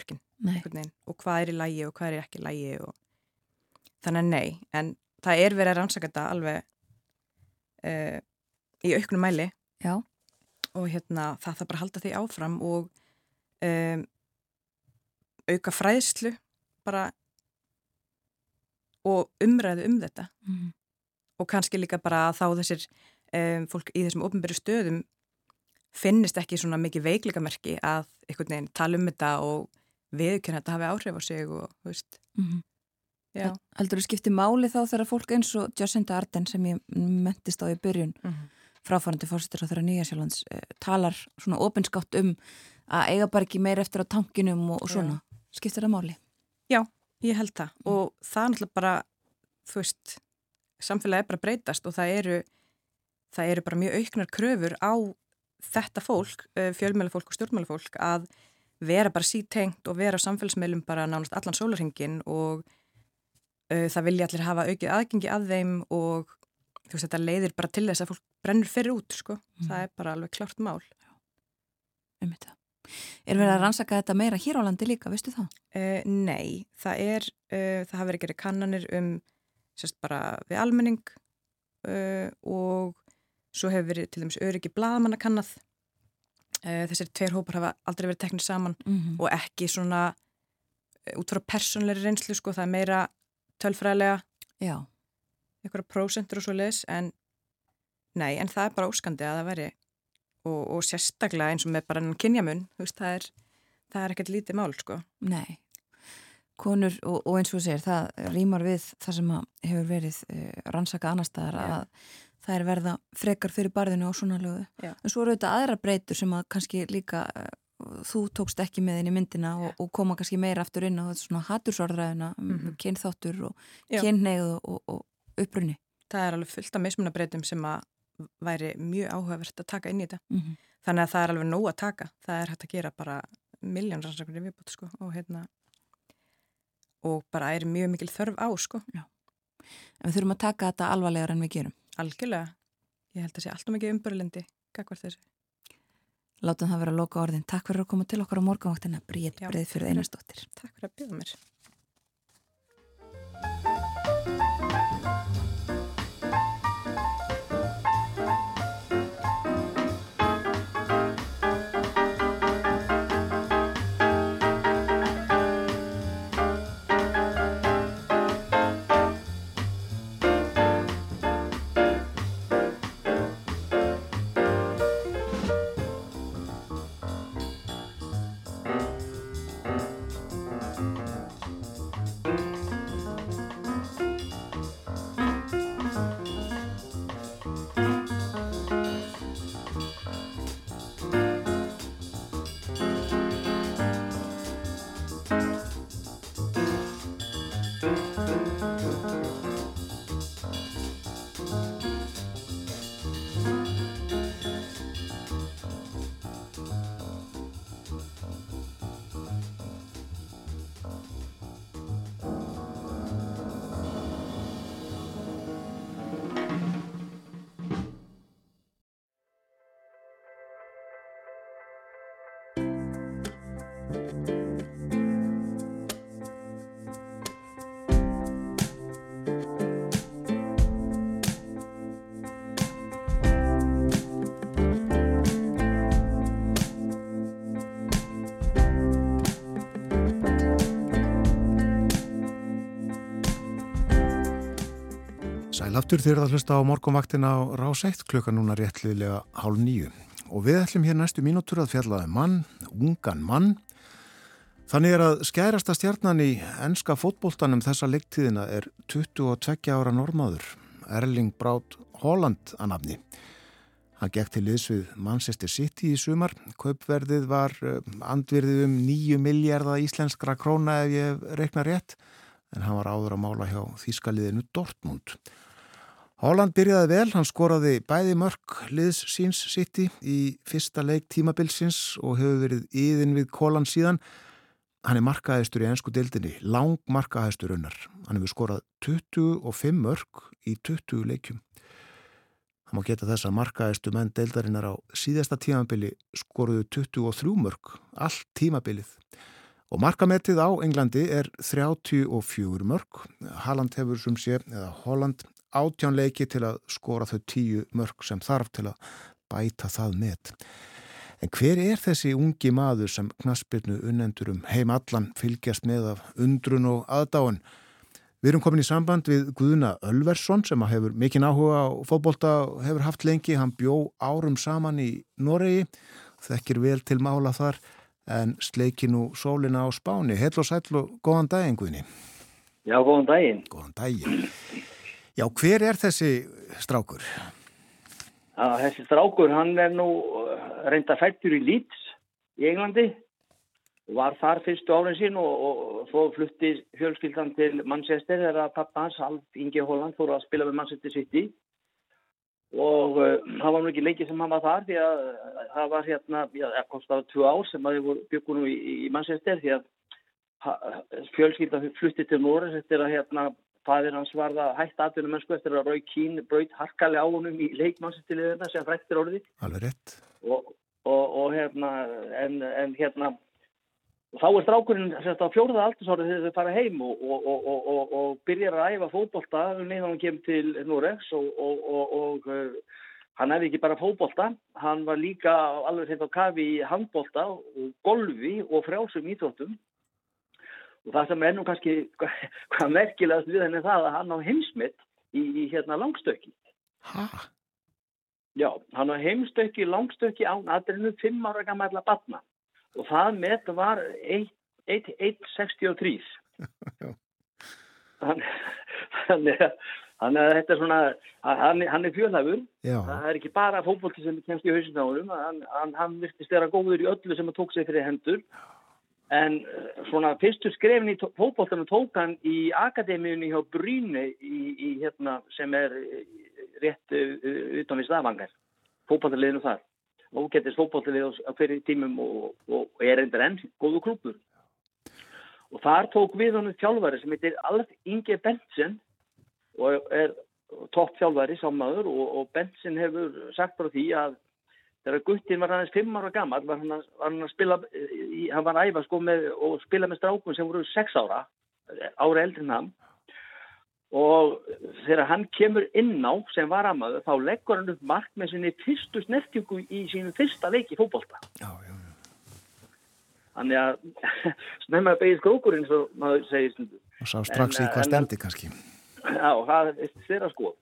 veginn og hvað er í lægi og hvað er ekki í lægi og þannig að nei, en það er verið að rannsaka þetta alveg uh, í auknum mæli Já. og hérna það þarf bara að halda því áfram og um, auka fræðslu bara og umræðu um þetta mm. og kannski líka bara að þá þessir um, fólk í þessum ofnbyrju stöðum finnist ekki svona mikið veikleikamerki að einhvern veginn tala um þetta og viðkjörna þetta hafi áhrif á sig og þú veist, Mm. Heldur þú skipti máli þá þegar fólk eins og Jacinda Arden sem ég mentist á í byrjun mm -hmm. fráfærandi fórsettur á þeirra Nýjasjálands eh, talar svona opinskátt um að eiga bara ekki meir eftir á tankinum og, og svona. Já. Skiptir það máli? Já, ég held það mm. og það er náttúrulega bara, þú veist, samfélagi er bara breytast og það eru, það eru bara mjög auknar kröfur á þetta fólk, eh, fjölmjölufólk og stjórnmjölufólk að vera bara sítengt og vera á samfélagsmeilum bara nánast allan sólarhingin og það vilja allir hafa aukið aðgengi að þeim og þú veist þetta leiðir bara til þess að fólk brennur fyrir út sko, mm. það er bara alveg klart mál. Um þetta. Er verið að rannsaka þetta meira hér á landi líka, veistu það? Uh, nei, það er, uh, það hafa verið gerið kannanir um sérst bara við almenning og svo hefur verið til dæmis öryggi bladamanna kannað þessir tveir hópar hafa aldrei verið teknið saman mm -hmm. og ekki svona út frá personleiri reynslu sko, það er meira tölfræðilega einhverja prósentur og svo les en nei, en það er bara óskandi að það veri og, og sérstaklega eins og með bara kynjamun, veist, það er er ekkert lítið mál, sko. Nei, konur og, og eins og segir það rýmar við það sem hefur verið uh, rannsaka annar staðar að það er verða frekar fyrir barðinu á svona lögu, ja. en svo eru þetta aðra breytur sem að kannski líka uh, þú tókst ekki með í myndina og, og koma kannski meira aftur inn á þetta svona hattursorðræðina, mm -hmm. kynþáttur og kynneið og, og upprunni. Það er alveg fullt af mismunabreitum sem að væri mjög áhugavert að taka inn í þetta. Mm -hmm. Þannig að það er alveg nóg að taka. Það er hægt að gera bara miljón rannsóknir viðbútt sko og hérna og bara er mjög mikil þörf á sko. Já. En við þurfum að taka þetta alvarlegar en við gerum. Algjörlega. Ég held að sé alltaf mikið umbörlendi. Gagvar þessu. Látum það vera að loka orðin. Takk fyrir að koma til okkar á morgunvaktina. Bríð, breið fyrir einastóttir. Takk fyrir að bjóða mér. Aftur þeir að hlusta á morgunvaktina á Ráseitt klukka núna réttliðlega hálf nýju og við ætlum hér næstu mínútur að fjallaði um mann, ungan mann. Þannig er að skærasta stjarnan í enska fótbóltanum þessa leiktíðina er 22 ára normaður Erling Braut Holland að nafni. Hann gekk til liðs við Manchester City í sumar. Kaupverðið var eh, andverðið um 9 miljardar íslenskra króna ef ég reikna rétt en hann var áður að mála hjá þýskaliðinu Dortmund Holland byrjaði vel, hann skoraði bæði mörg liðs síns sitti í fyrsta leik tímabilsins og hefur verið íðin við kólan síðan. Hann er markaðistur í ennsku deildinni, lang markaðistur unnar. Hann hefur skorað 25 mörg í 20 leikjum. Það má geta þess að markaðistu menn deildarinnar á síðasta tímabili skoruðu 23 mörg, allt tímabilið. Og markamettið á Englandi er 34 mörg. Halland hefur sem sé, eða Holland átjánleiki til að skora þau tíu mörg sem þarf til að bæta það með. En hver er þessi ungi maður sem knaspirnu unnendur um heim allan fylgjast með af undrun og aðdáin? Við erum komin í samband við Guðuna Ölversson sem hefur mikinn áhuga á fótbolta og hefur haft lengi. Hann bjó árum saman í Noregi, þekkir vel til mála þar en sleiki nú sólina á spáni. Heil og sæl og góðan daginn Guðni. Já, góðan daginn. Góðan daginn. Já, hver er þessi strákur? Að, þessi strákur, hann er nú uh, reynda fættur í Leeds í Englandi. Var þar fyrstu árin sín og, og svo flutti fjölskyldan til Manchester þegar pappa hans, Alf Inge Holland, fór að spila með Manchester City. Og uh, það var nú ekki lengi sem hann var þar því að það var hérna, já, það kostaði tvö ár sem að þið byggur nú í, í Manchester því að fjölskylda flutti til Norris eftir að hérna fæðir hans varða hægt aðtunum mennsku eftir að Rói Kín braut harkali á honum í leikmannsistiliðina sem fræktir orðið. Alveg rétt. Og, og, og hérna en, en hérna þá er strákurinn á fjórða aldursárið þegar þau fara heim og, og byrjar að æfa fótbolta um neðan hann kemur til Norregs og hann hefði ekki bara fótbolta hann var líka alveg hérna á kafi í handbolta og golfi og frjálsum íþróttum Og það sem er nú kannski hvað merkilegast við henni það að hann á heimsmitt í, í hérna langstöki. Hæ? Já, hann á heimstöki í langstöki án aðrinu 5 ára gammaðla batna. Og það með var 1,63. Þannig að þetta er svona, hann, hann er fjölhafur. Það er ekki bara fókbólki sem kemst í honum. Hann, hann, hann virtist vera góður í öllu sem að tók sig fyrir hendur. En svona fyrstu skrefin í fókbóltanum tók hann í akademíunni hjá í, hérna, sem er rétt utan við Stafangar. Fókbóltanliðinu þar. Og getist fókbóltanlið á fyrir tímum og, og er endur enn góðu klúpur. Og þar tók við honum þjálfari sem heitir Alf Inge Bentsen og er topp þjálfari sammaður og, og Bentsen hefur sagt frá því að Þegar Guttin var aðeins fimm ára gammal var hann að, var hann að spila, í, hann var að æfa sko með og spila með strákun sem voru sex ára, ára eldri en hann. Og þegar hann kemur inn á sem var amaður þá leggur hann upp mark með sinni fyrstu snertingu í sínum fyrsta leiki fókbólta. Já, já, já. Þannig að snemma begið skrókurinn svo maður segir. Og sá strax en, í hvað stendi kannski. Já, það er þeirra skoð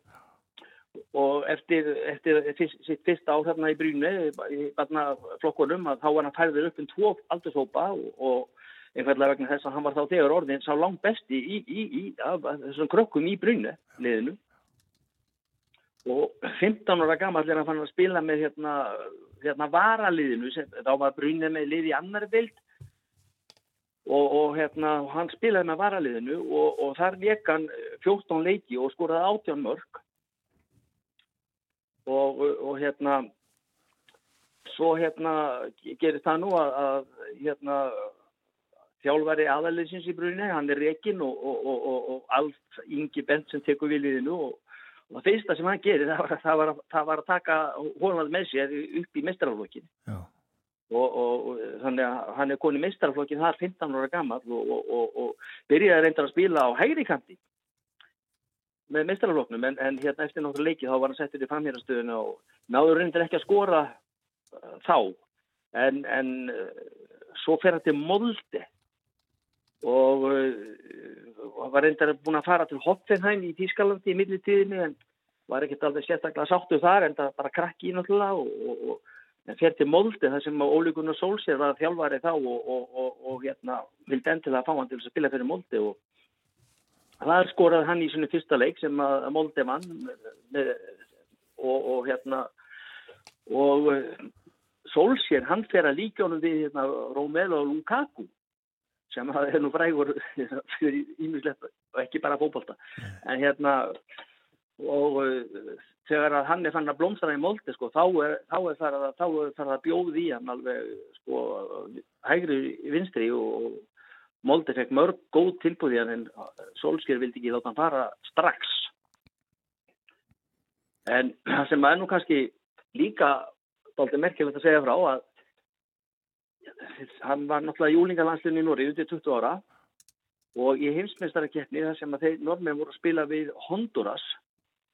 og eftir, eftir sitt fyrsta ár hérna í Brynu í barnaflokkunum að þá var hann færður upp um tvo aldurshópa og, og einfallega vegna þess að hann var þá þegar orðin sá langt besti í, í, í þessum krökkum í Brynu liðinu. Og 15 ára gammal er hann fann að spila með hérna, hérna varaliðinu sem, þá var Brynu með lið í annar vild og, og hérna hann spilaði með varaliðinu og, og þar vek hann 14 leiki og skoraði 18 mörg og, og hérna svo hérna gerir það nú að, að hérna þjálfari aðalinsins í brunni, hann er rekin og, og, og allt Ingi Benson tekur viliðinu og það fyrsta sem hann gerir það var, það var, það var að taka honum með sér upp í mestrarflokkin og þannig að hann er konið mestrarflokkin þar 15 ára gammal og byrjaði að reynda að spila á hægri kanti með mestrarfloknum en, en hérna eftir náttúrulega leiki þá var hann settið í framhjörastöðuna og náður reyndir ekki að skora uh, þá. En, en uh, svo fer hann til Molde og uh, var reyndar búin að fara til Hopfenheim í Tískalandi í millitíðinni en var ekkert alveg sérstaklega sáttu þar en það bara krakki í náttúrulega og, og, og fer til Molde þar sem Ólíkunar Solskjær var þjálfari þá og, og hérna vildi endilega fá hann til að spila fyrir Molde og Það skoraði hann í svona fyrsta leik sem að Molde vann og, og hérna og eh, Solskjær hann fer að líka honum við hérna, Romelu Lukaku sem er nú frægur fyrir ímislegt og ekki bara fókbalta en hérna og uh, þegar hann er fann að blómstra í Molde sko þá er, þá er það að, að bjóð í hann alveg sko hægri vinstri og Molde fekk mörg góð tilbúði en Solskjær vildi ekki þátt hann fara strax. En það sem er nú kannski líka doldið merkjulegt að segja frá að hann var náttúrulega júlingalanslunni í Nóri undir 20 ára og í heimsmeistarakeppni þar sem að þeir normenn voru að spila við Honduras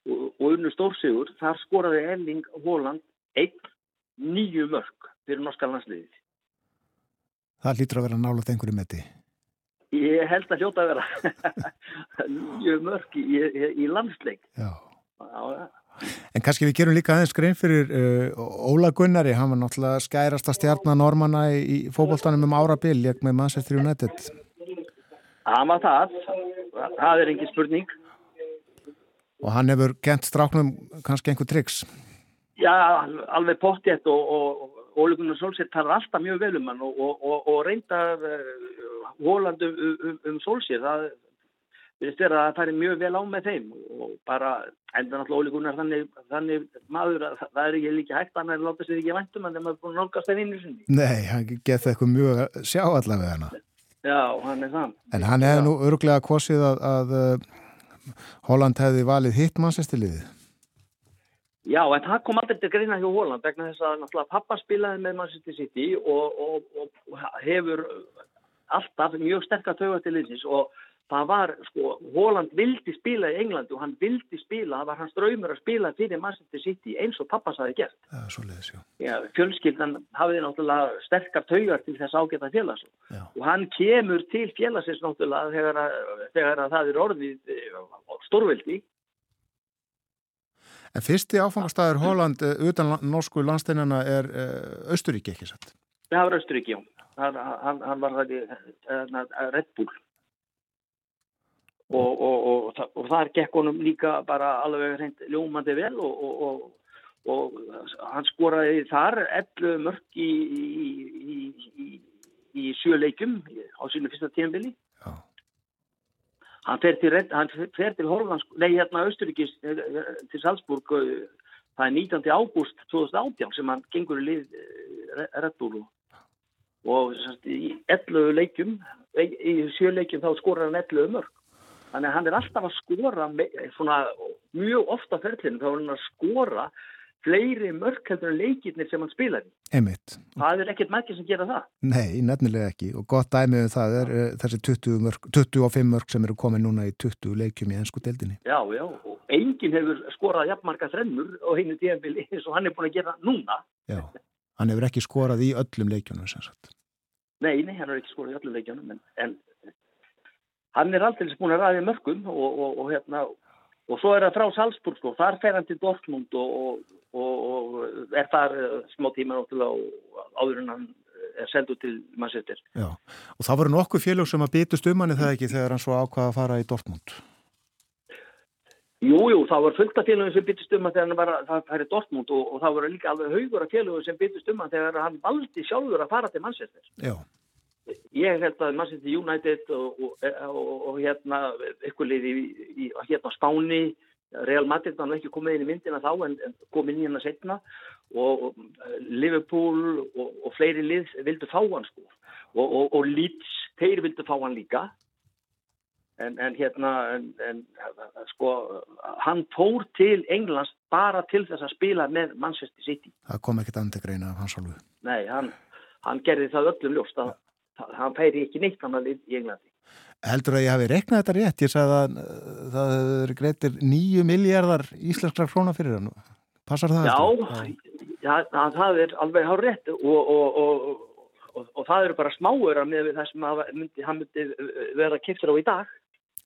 og, og unnu stórsigur, þar skoraði Erling Haaland einn nýju mörg fyrir norska landsliðið. Það lítur að vera nálað einhverju meti. Ég held að hljóta að vera mjög mörg í, í, í landsleik. Já. Já. En kannski við gerum líka aðeins grein fyrir uh, Óla Gunnari, hann var náttúrulega skærasta stjarnar normanna í, í fókbóltanum um árabil, ég með Manchester United. Hann var það, það, það er engin spurning. Og hann hefur kent stráknum kannski einhver triks? Já, alveg pottjett og, og Óli Gunnar Solskjær talar alltaf mjög vel um hann og, og reyndar uh, hólandi um, um, um Solskjær. Það verðist vera að það færi mjög vel á með þeim og bara enda náttúrulega Óli Gunnar þannig, þannig maður að það er ekki líka hægt hann er látað sér ekki væntum en það er maður búin að nálgast það einu sinni. Nei, hann gett eitthvað mjög að sjá allavega hana. Já, hann er þann. En hann hefði nú örglega kosið að, að uh, Holland hefði valið hitt mannsestiliðið. Já, en það kom aldrei til greina hjá Holland vegna þess að náttúrulega pappa spilaði með Manchester City og, og, og hefur alltaf mjög sterkast höfast til liðsins og það var, sko, Holland vildi spila í Englandi og hann vildi spila, það var hans draumur að spila fyrir Manchester City eins og pappa saði gert. Já, svo leiðis, já. Já, fjölskyldan hafiði náttúrulega sterkast höfast til þess ágæta félags og hann kemur til félagsins náttúrulega þegar að, þegar að það er orðið stórveldi En fyrsti áfangastæður Holland utan norsku landsteinana er Östuríki, ekki satt? Það var Östuríki, já. Hann, hann, hann var það í Red Bull. Og, og, og, og þar gekk honum líka bara alveg reynd ljómandi vel og hann skoraði þar 11 mörg í, í, í, í sjöleikum á sínu fyrsta tímanbili. Hann fer til, til Hollands, nei hérna Östuríkis til Salzburg það er 19. ágúst 2018 sem hann gengur í lið Red Bull og í 11 leikum í sjöleikum þá skorar hann 11 mörg þannig að hann er alltaf að skora svona, mjög ofta ferlinu þá er hann að skora fleiri mörg heldur en leikirnir sem hann spilar í. Einmitt. Það er ekkert mærkið sem gera það. Nei, nefnilega ekki og gott dæmið um það er uh, þessi 20 mörg, 25 mörg sem eru komið núna í 20 leikjum í ennsku deildinni. Já, já, og enginn hefur skorað jafnmarka þrennur og hennu tíðanbili eins og hann er búin að gera núna. Já, hann hefur ekki skorað í öllum leikjunum sem sagt. Nei, nei, hann hefur ekki skorað í öllum leikjunum en, en hann er alltaf búin að ræði mörgum og, og, og hérna og svo er það frá Salzburg sko, þar fer hann til Dortmund og, og er þar smá tíma náttúrulega áður en hann er senduð til Manchester. Já, og það voru nokkuð félög sem að býtust um hann eða ekki þegar hann svo ákvaða að fara í Dortmund? Jú, jú, það var fullt af félögum sem býtust um hann þegar hann var að fara í Dortmund og, og það voru líka alveg haugur af félögum sem býtust um hann þegar hann valdi sjálfur að fara til Manchester. Já. Ég held að Manchester United og, og, og hérna ykkur liði í, hérna Spáni Real Madrid var ekki komið inn í myndina þá en, en komið inn í hérna setna og Liverpool og, og fleiri lið vildu fá hann sko. Og Leeds, þeir vildu fá hann líka. En, en hérna en, en sko hann tór til Englands bara til þess að spila með Manchester City. Það kom ekkert andegreina af hans alveg Nei, hann, hann gerði það öllum ljóst að hann færi ekki neitt annar í Englandi. Heldur að ég hafi reknað þetta rétt? Ég sagði að það hefur greitir nýju miljardar íslenskra krónar fyrir hann. Passar það? Já, já það er alveg hár rétt og, og, og, og það eru bara smáur með það sem myndi, hann myndi vera kiptur á í dag.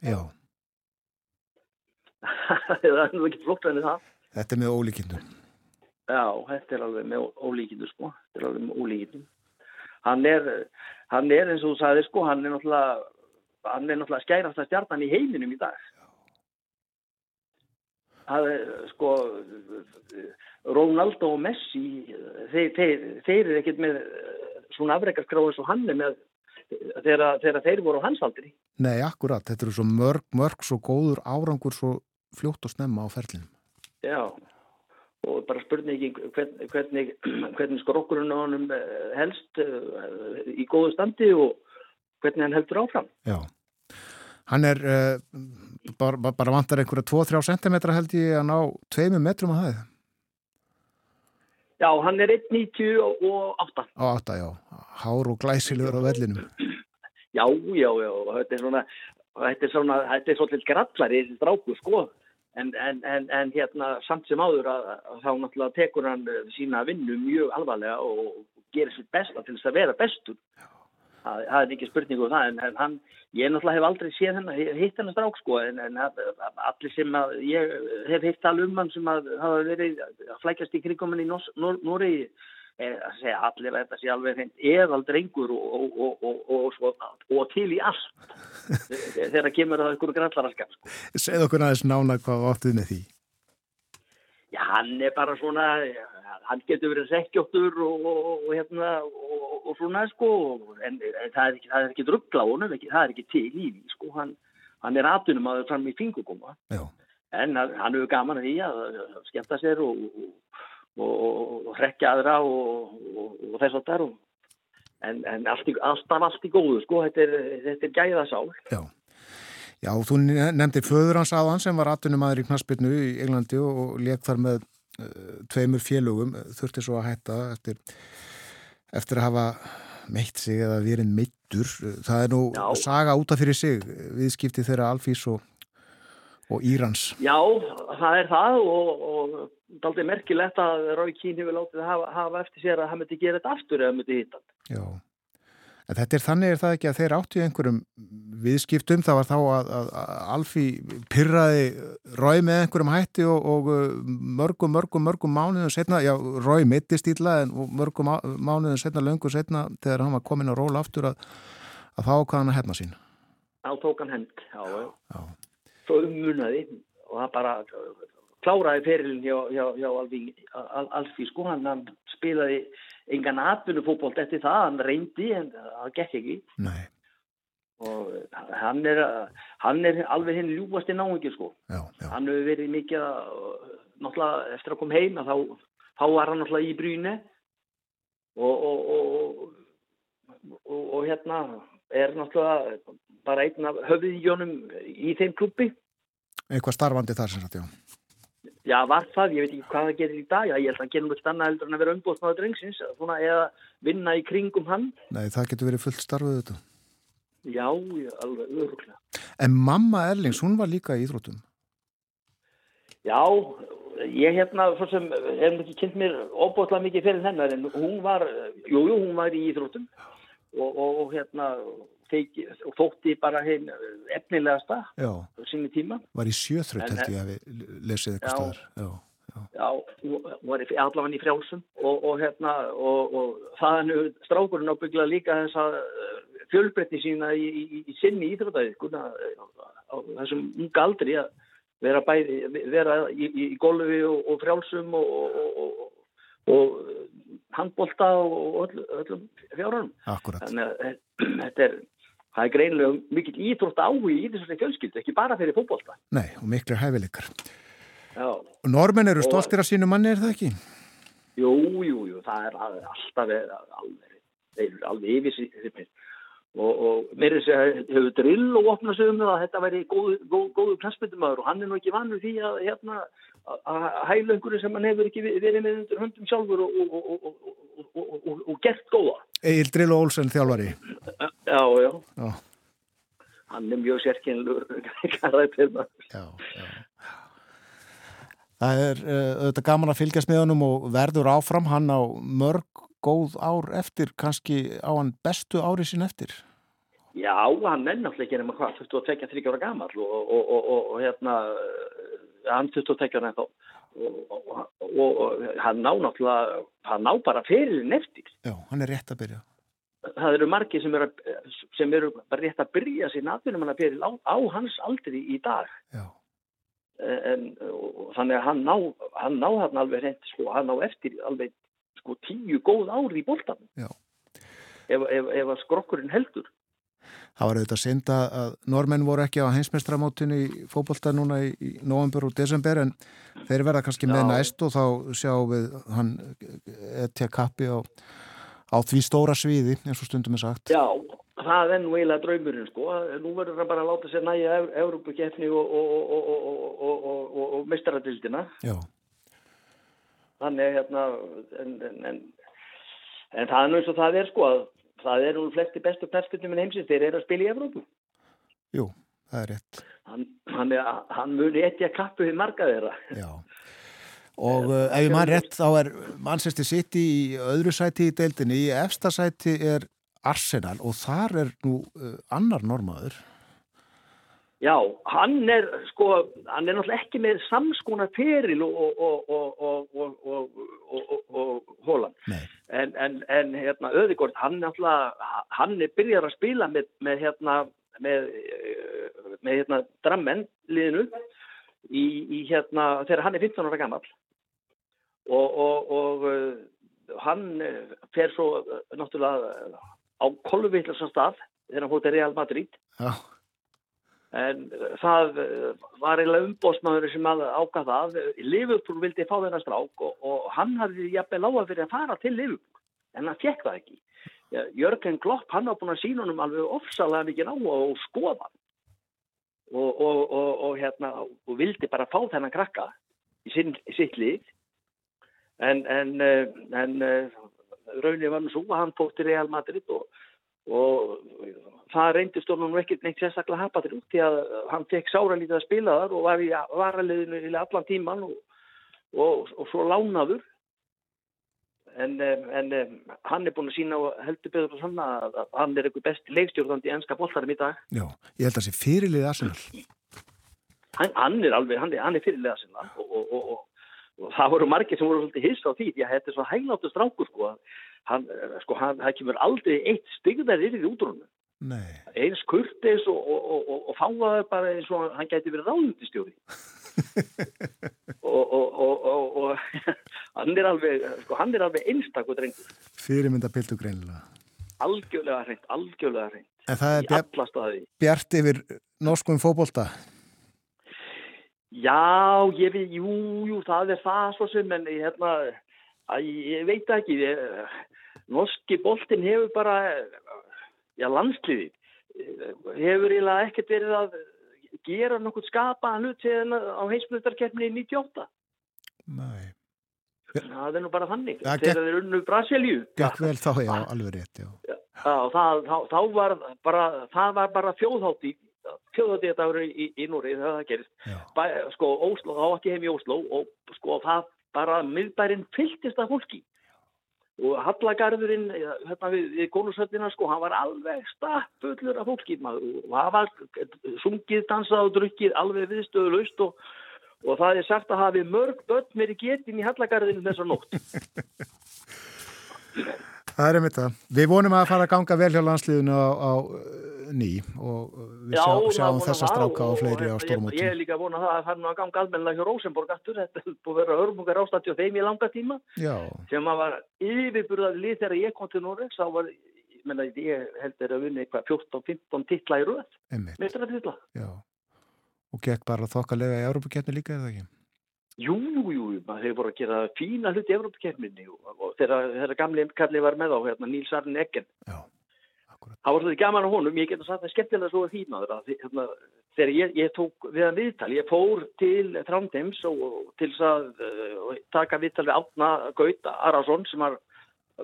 Já. það er nú ekki flott en það. Þetta er með ólíkindum. Já, þetta er alveg með ólíkindum sko. Þetta er alveg með ólíkindum. Hann er, hann er eins og þú sagði sko, hann er náttúrulega, hann er náttúrulega skærasta stjarnan í heiminum í dag. Það er sko, Ronaldo og Messi, þeir, þeir, þeir eru ekkert með svona afreikaskráð eins og hann er með þegar, þegar þeir voru á hans aldri. Nei, akkurat, þetta eru svo mörg, mörg, svo góður árangur, svo fljótt og snemma á ferlinum. Já, og bara spurningi hvernig, hvernig, hvernig skrokkurinn á hann helst í góðu standi og hvernig hann heldur áfram. Já, hann er uh, bara, bara vantar einhverja 2-3 cm held ég að ná 2 metrum að það. Já, hann er 1,90 og 8. Á 8, já. Hár og glæsilegur á vellinum. Já, já, já. Þetta er svona, þetta er svona, þetta er svolítið grallari þessi stráku, sko. En, en, en, en hérna samt sem áður að, að þá náttúrulega tekur hann sína vinnu mjög alvarlega og gerir sér besta til þess að vera bestur. Það, það er ekki spurning um það, en hann, ég náttúrulega hef aldrei séð hennar, hitt hennar strák sko, en allir sem að, ég hef hitt alveg um hann sem að hafa verið að flækjast í krigkominni í Nóri, að segja allir að þetta sé alveg eðal drengur og, og, og, og til í allt þegar kemur það ykkur grannlaraskap sko. Segð okkur aðeins nána hvað áttið með því Já, hann er bara svona hann getur verið sekkjóttur og hérna og svona sko en, en það er ekki, ekki druggla á honum, það er ekki til í því sko, hann, hann er aðtunum að það fram í fingugóma en hann hefur gaman að því að skemmta sér og og hrekja aðra og þess að það en, en alltaf allt í góðu sko, þetta er, þetta er gæðasál. Já. Já, þú nefndir föður hans aðan sem var aðtunum aður í Knarsbyrnu í Englandi og leik þar með tveimur félögum, þurfti svo að hætta eftir, eftir að hafa meitt sig eða verið meittur það er nú Já. saga útaf fyrir sig viðskipti þeirra Alfís og, og Írans. Já, það er það og, og daldi merkilegt að Rói Kín hefur látið að hafa, hafa eftir sér að hann myndi gera þetta aftur eða myndi hitta Já, en þetta er þannig er það ekki að þeir áttu einhverjum viðskiptum, það var þá að, að, að Alfi pyrraði Rói með einhverjum hætti og, og mörgum, mörgum, mörgum mánuðum setna, já, Rói mittist íla en mörgum mánuðum setna, löngu setna þegar hann var komin að róla aftur að, að þá hvað hann að hefna sín. Þá tók hann hend, já, já. Svo ummunaði og það bara kláraði ferilin hjá, hjá, hjá Alfí, Alfí sko, hann spilaði engan atvinnufókbólt eftir það, hann reyndi en það gekk ekki. Nei. og hann er, hann er alveg hinn ljúfasti náingi sko. Já, já. hann hefur verið mikið náttúrulega eftir að koma heim þá, þá var hann náttúrulega í brínu og og, og og hérna er náttúrulega bara einn af höfðíjónum í þeim klubbi eitthvað starfandi þar sem sagt, já Já, var það, ég veit ekki hvað það gerir í dag, já, ég held að hann gerir náttúrulega annað heldur en að vera umbóðsmaður drengsins, svona, eða vinna í kringum hann. Nei, það getur verið fullt starfið þetta. Já, já, alveg öruglega. En mamma Erlings, hún var líka í Íþróttum? Já, ég hérna, svo sem, hef ekki kynnt mér óbóðslega mikið fyrir hennar, en hún var, jú, jú, hún var í Íþróttum og, og, og hérna, Teiki, og þótti bara heim efnilegasta sínu tíma. Var í sjöþröld held ég að við lesið eitthvað staðar. Já, já. já var allavega í frjálsum. Og, og hérna og, og það nú strákurinn ábyggla líka þess að fjölbreytti sína í, í, í sinni íþrótaði á þessum unga aldri að vera, bæði, vera í, í golfi og frjálsum og handbólta og öll, öllum fjárhunum. Þannig að eh, þetta er það er greinlega mikill íþrótt áhugi í þessari fjölskyldu, ekki bara fyrir fókbólta. Nei, og miklu hæfileikar. Já. Normen eru stoltir af sínu manni, er það ekki? Jú, jú, jú, það er alltaf alveg, þeir eru alveg yfir sér. Og, og mér er þess að hefur drill og opnað sig um það að þetta væri góðu, góðu, góðu klassmyndumöður og hann er nú ekki vannur því að, hérna, einhverju sem hann hefur ekki verið með undir höndum sjálfur og, og, og gert góða. Egil Drill og Olsen þjálfari. Já, já. já. Hann er mjög sérkynlur. Já, já. Það er uh, auðvitað gaman að fylgjast með honum og verður áfram hann á mörg góð ár eftir, kannski á hann bestu ári sín eftir? Já, hann er náttúrulega ekki nema hvað, 22-23 ára gammal og, og, og, og hérna, hann 22 ára ennþá og hann ná náttúrulega, hann ná bara ferilinn eftir. Já, hann er rétt að byrja. Það eru margi sem eru, sem eru bara rétt að byrja sín aðbyrjum hann að feril á, á hans aldri í dag. Já. En þannig að hann ná, hann ná hann alveg reynd, sko, hann ná eftir alveg sko tíu góð ár í bóltanum ef, ef, ef skrokkurinn heldur Það var auðvitað synd að normenn voru ekki á heimsmeistramótinu í fókbólta núna í, í november og desember en þeir verða kannski Já. með næst og þá sjáum við hann etja kappi á, á því stóra sviði eins og stundum er sagt. Já, það er nú eiginlega draumurinn sko. Nú verður það bara að láta sér næja Európa-kefni og, og, og, og meistaradildina Já. Þannig hérna en, en, en, en það er nú eins og það er sko að það er nú flesti bestu perspektífin heimsins þeir eru að spila í Evrópu. Jú, það er rétt. Hann, hann, hann muni ekki að kappu við marga þeirra. Já. Og uh, ef ég maður rétt þá er Manchester City í öðru sæti í deildinni. Í efsta sæti er Arsenal og þar er nú uh, annar normaður Já, hann er sko, hann er náttúrulega ekki með samskona feril og, og, og, og hólan. En, en, en hérna, Öðigård, hann náttúrulega, hann er byrjar að spila með, með hérna, með, með hérna, drammenn liðinu í, í hérna, þegar hann er 15 ára gammal. Og hann fer svo náttúrulega á kolvitlarsam stað þegar hann fótt í Real Madrid. Já en það var eiginlega umbósmaður sem ágaf það. Liverpool vildi fá þennan strák og, og hann hafði jafnveg lága fyrir að fara til Liverpool en hann fekk það ekki. Jörgen Klopp hann var búin að sína honum alveg ofsalega mikið á og skoða. Og, og, og hérna og vildi bara fá þennan krakka í, sinn, sitt líf en en, en raunin var nú svo að hann fótt til Real Madrid og og það reyndist honum ekkert neitt sérstaklega hapaður út því að hann fekk sára lítið að spila þar og var í varaliðinu í allan tíman og, og, og svo lánaður. En, en hann er búin að sína og heldur beður og sanna að hann er eitthvað besti leikstjórnandi ennska bollarum í dag. Já, ég held að það sé fyrirlið Arsenal. Hann, hann er alveg, hann er, hann er fyrirlið Arsenal og, og það voru margir sem voru svolítið hiss á því því að þetta er svo hægláttu strákur sko að hann, sko, hann, það kemur aldrei eitt styggðar yfir í útrúnum. Eins kurtis og, og, og, og fáaður bara eins og hann gæti verið ráðundistjóri. og hann er alveg, sko, hann er alveg einstak og drengur. Fyrirmynda pildu greinilega. Algjörlega hreint, algjörlega hreint. En það er bjart, bjart yfir norskum fókbólta? Já, ég veit, jú, jú, það er það svo sem, en ég, hérna, að, ég veit ekki, ég, norski boltin hefur bara, já landsliði, hefur eiginlega ekkert verið að gera nokkur skapaðan hlut á heimsmyndarkeppni í 98. Nei. Það er nú bara þannig, þegar þeir unnu Brasilíu. Þá, já, alveg rétt, já. Já, það, þá, þá var bara, það var bara þjóðhátti, þjóðhátti þetta árið í, í Núri það gerist. Bæ, sko, Óslo, þá ekki heim í Óslo og sko það bara miðbærin fylltist af fólki og Hallagarðurinn hérna við, við konusöldina sko, hann var alveg staffullur af fólki maður og það var sungið, dansað og drukkið alveg viðstöðulaust og, og það er sagt að hafi mörg börn meiri getin í Hallagarðinu þessar nótt Það er einmitt það. Við vonum að fara að ganga vel hjá landsliðinu á, á ný og við sjá, Já, sjáum það þessa stráka það og fleiri á ég, stórmótum. ég er líka að vona það að það er nú að ganga almennilega hjá Rosenborg aftur, þetta er búið að vera hörmungar ástætti og þeim í langa tíma Já, sem að var yfirburðað lið þegar ég kom til Norregs, þá var menna, ég held er að vinna eitthvað 14-15 titla í röð, einmitt. meitra titla Já. Og gekk bara þokkalega í Európa-keppni líka, eða ekki? Jú, jú, jú, maður hefur voru að gera fína hluti í Evrópakefninni og, og þegar gamli kalli var með á hérna, Níls Arne Eggen. Já, akkurat. Það var svolítið gaman á honum, ég geta sagt það skemmtilega svo að þýna þeirra. Hérna, þegar ég, ég tók við að viðtal, ég fór til Trándims og, og til þess að uh, taka viðtal við Átna Gauta Arason sem var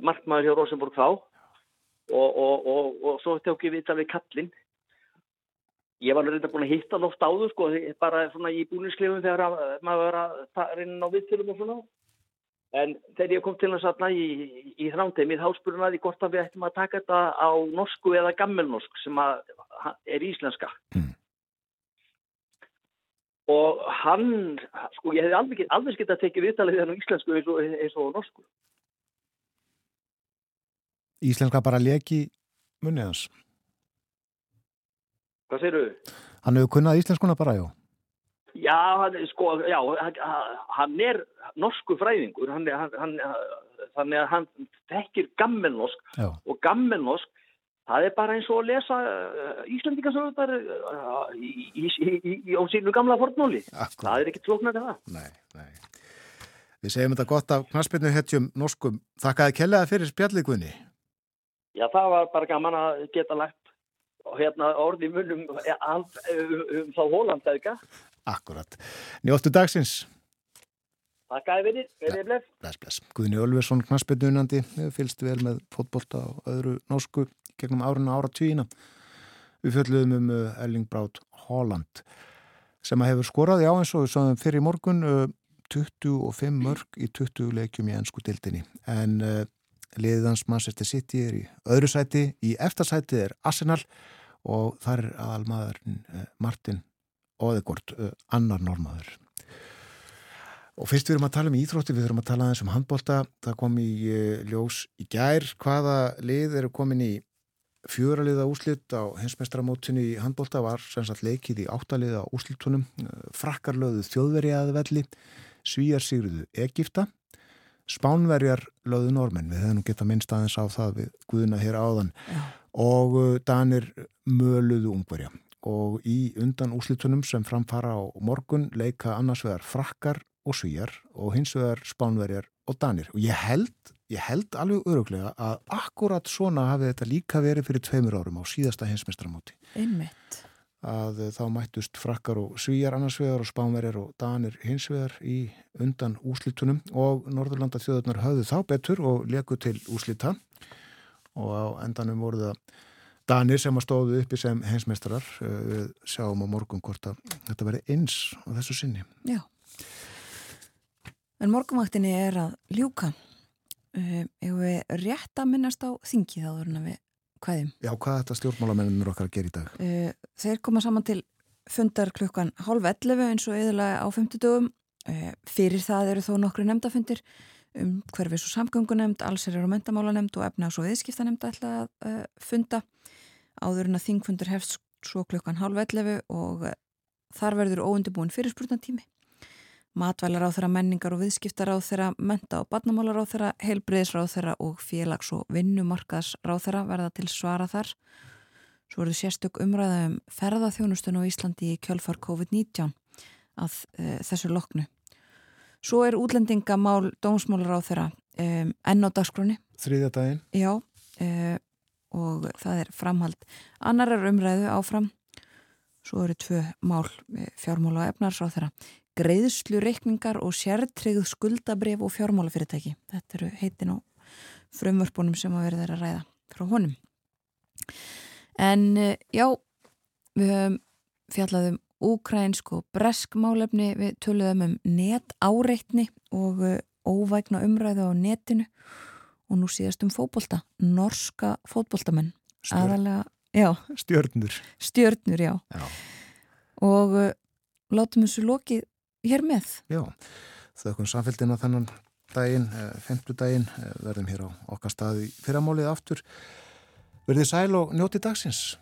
markmaður hjá Rosenborg þá og, og svo tók ég viðtal við Kallin Ég var reynda búin að hitta hann oft áður sko, bara svona í búninsklefum þegar maður var að inn á viðtölum og svona. En þegar ég kom til hans aðna í, í þrándheimið, þá spurði hann að ég hvort að við ættum að taka þetta á norsku eða gammelnorsk sem er íslenska. Mm. Og hann, sko, ég hef alveg, alveg skilt að tekja viðtalið hann á íslensku eins og, eins og norsku. Íslenska bara leki munnið hans. Hvað segir þú? Hann hefur kunnað íslenskuna bara, já. Já, hann, sko, já, hann er norsku fræðingur, hann, hann, þannig að hann þekkir gammelnorsk og gammelnorsk, það er bara eins og að lesa Íslandingasögundar á sínu gamla fornóli. Það er ekki tloknað til það. Nei, nei. Við segjum þetta gott af knastbyrnu hetjum norskum. Þakkaði kellaða fyrir spjallikunni. Já, það var bara gaman að geta lægt hérna orði munum um, um, um þá Hólandauka. Akkurat. Njóttu dagsins. Takk að þið verið. Bless, bless. Guðni Ölversson, knastbyrnunandi, hefur fylst vel með fótbolta og öðru norsku gegnum árinu ára tvíina. Við fjöldluðum um Erling Braut Holland sem að hefur skorað, já eins og við sáðum fyrir morgun, 25 mörg í 20 leikjum í ennsku dildinni. En liðans Manchester City er í öðru sæti, í eftarsæti er Arsenal og þar er aðalmaðurinn Martin Óðegård, annar normaður. Og fyrst við erum að tala um íþrótti, við erum að tala aðeins um handbólta. Það kom í ljós í gær hvaða lið eru komin í fjöraliða úslitt á hensmestramótinu í handbólta var sem sagt leikið í áttaliða úslittunum. Frakkarlöðu þjóðverjaði velli, svíjar sigruðu Egipta, spánverjar löðu normenn. Við hefum geta minnst aðeins á það við Guðuna hér áðan Já. og Danir möluðu ungverja og í undan úslitunum sem framfara á morgun leika annars vegar frakkar og svíjar og hins vegar spánverjar og danir og ég held, ég held alveg öruglega að akkurat svona hafi þetta líka verið fyrir tveimur árum á síðasta hinsmestramóti einmitt að þá mættust frakkar og svíjar annars vegar og spánverjar og danir hins vegar í undan úslitunum og Norðurlanda þjóðurnar höfðu þá betur og leku til úslita og á endanum voru það Danir sem að stóðu uppi sem hensmestrar eh, við sjáum á morgun hvort að þetta veri eins á þessu sinni. Já. En morgunvaktinni er að ljúka. Ef við rétt að minnast á þingið áður en við hvaðum Já, hvað er þetta stjórnmálamennir okkar að gera í dag? Uh, þeir koma saman til fundar klukkan hálf 11 eins og eðalega á 50 dögum uh, fyrir það eru þó nokkru nefndafundir um hverfis og samgöngunemnd, allsherjar og mentamálanemnd og efnags- og viðskiptanemnd ætla að uh, funda áður en að þingfundur hefst svo klukkan halv 11 og þar verður óundibúin fyrirspurnatími. Matvælar á þeirra menningar og viðskiptar á þeirra menta og barnamálar á þeirra, heilbriðisráð þeirra og félags- og vinnumarkaðsráð þeirra verða til svara þar. Svo verður sérstök umræða um ferðaþjónustun á Íslandi í kjölfar COVID-19 að uh, þessu loknu. Svo er útlendingamál dómsmálar á þeirra um, enn á dagskroni. Þriðja daginn? Já, uh, og það er framhald annarar umræðu áfram. Svo eru tvö mál fjármála og efnars á þeirra. Greiðslu reikningar og sértreyð skuldabref og fjármálafyrirtæki. Þetta eru heitin og frumvörpunum sem að verða að ræða frá honum. En uh, já, við höfum fjallaðum úkrænsk og bresk málefni við töluðum um net áreitni og uh, óvægna umræðu á netinu og nú síðast um fótbolta, norska fótboltamenn Stjörn. Stjörnur Stjörnur, já, já. og uh, látum þessu lokið hér með. Já, þaukum samfélgina þannan daginn, eh, femtu daginn eh, verðum hér á okkar staði fyrramálið aftur. Verðið sæl og njóti dagsins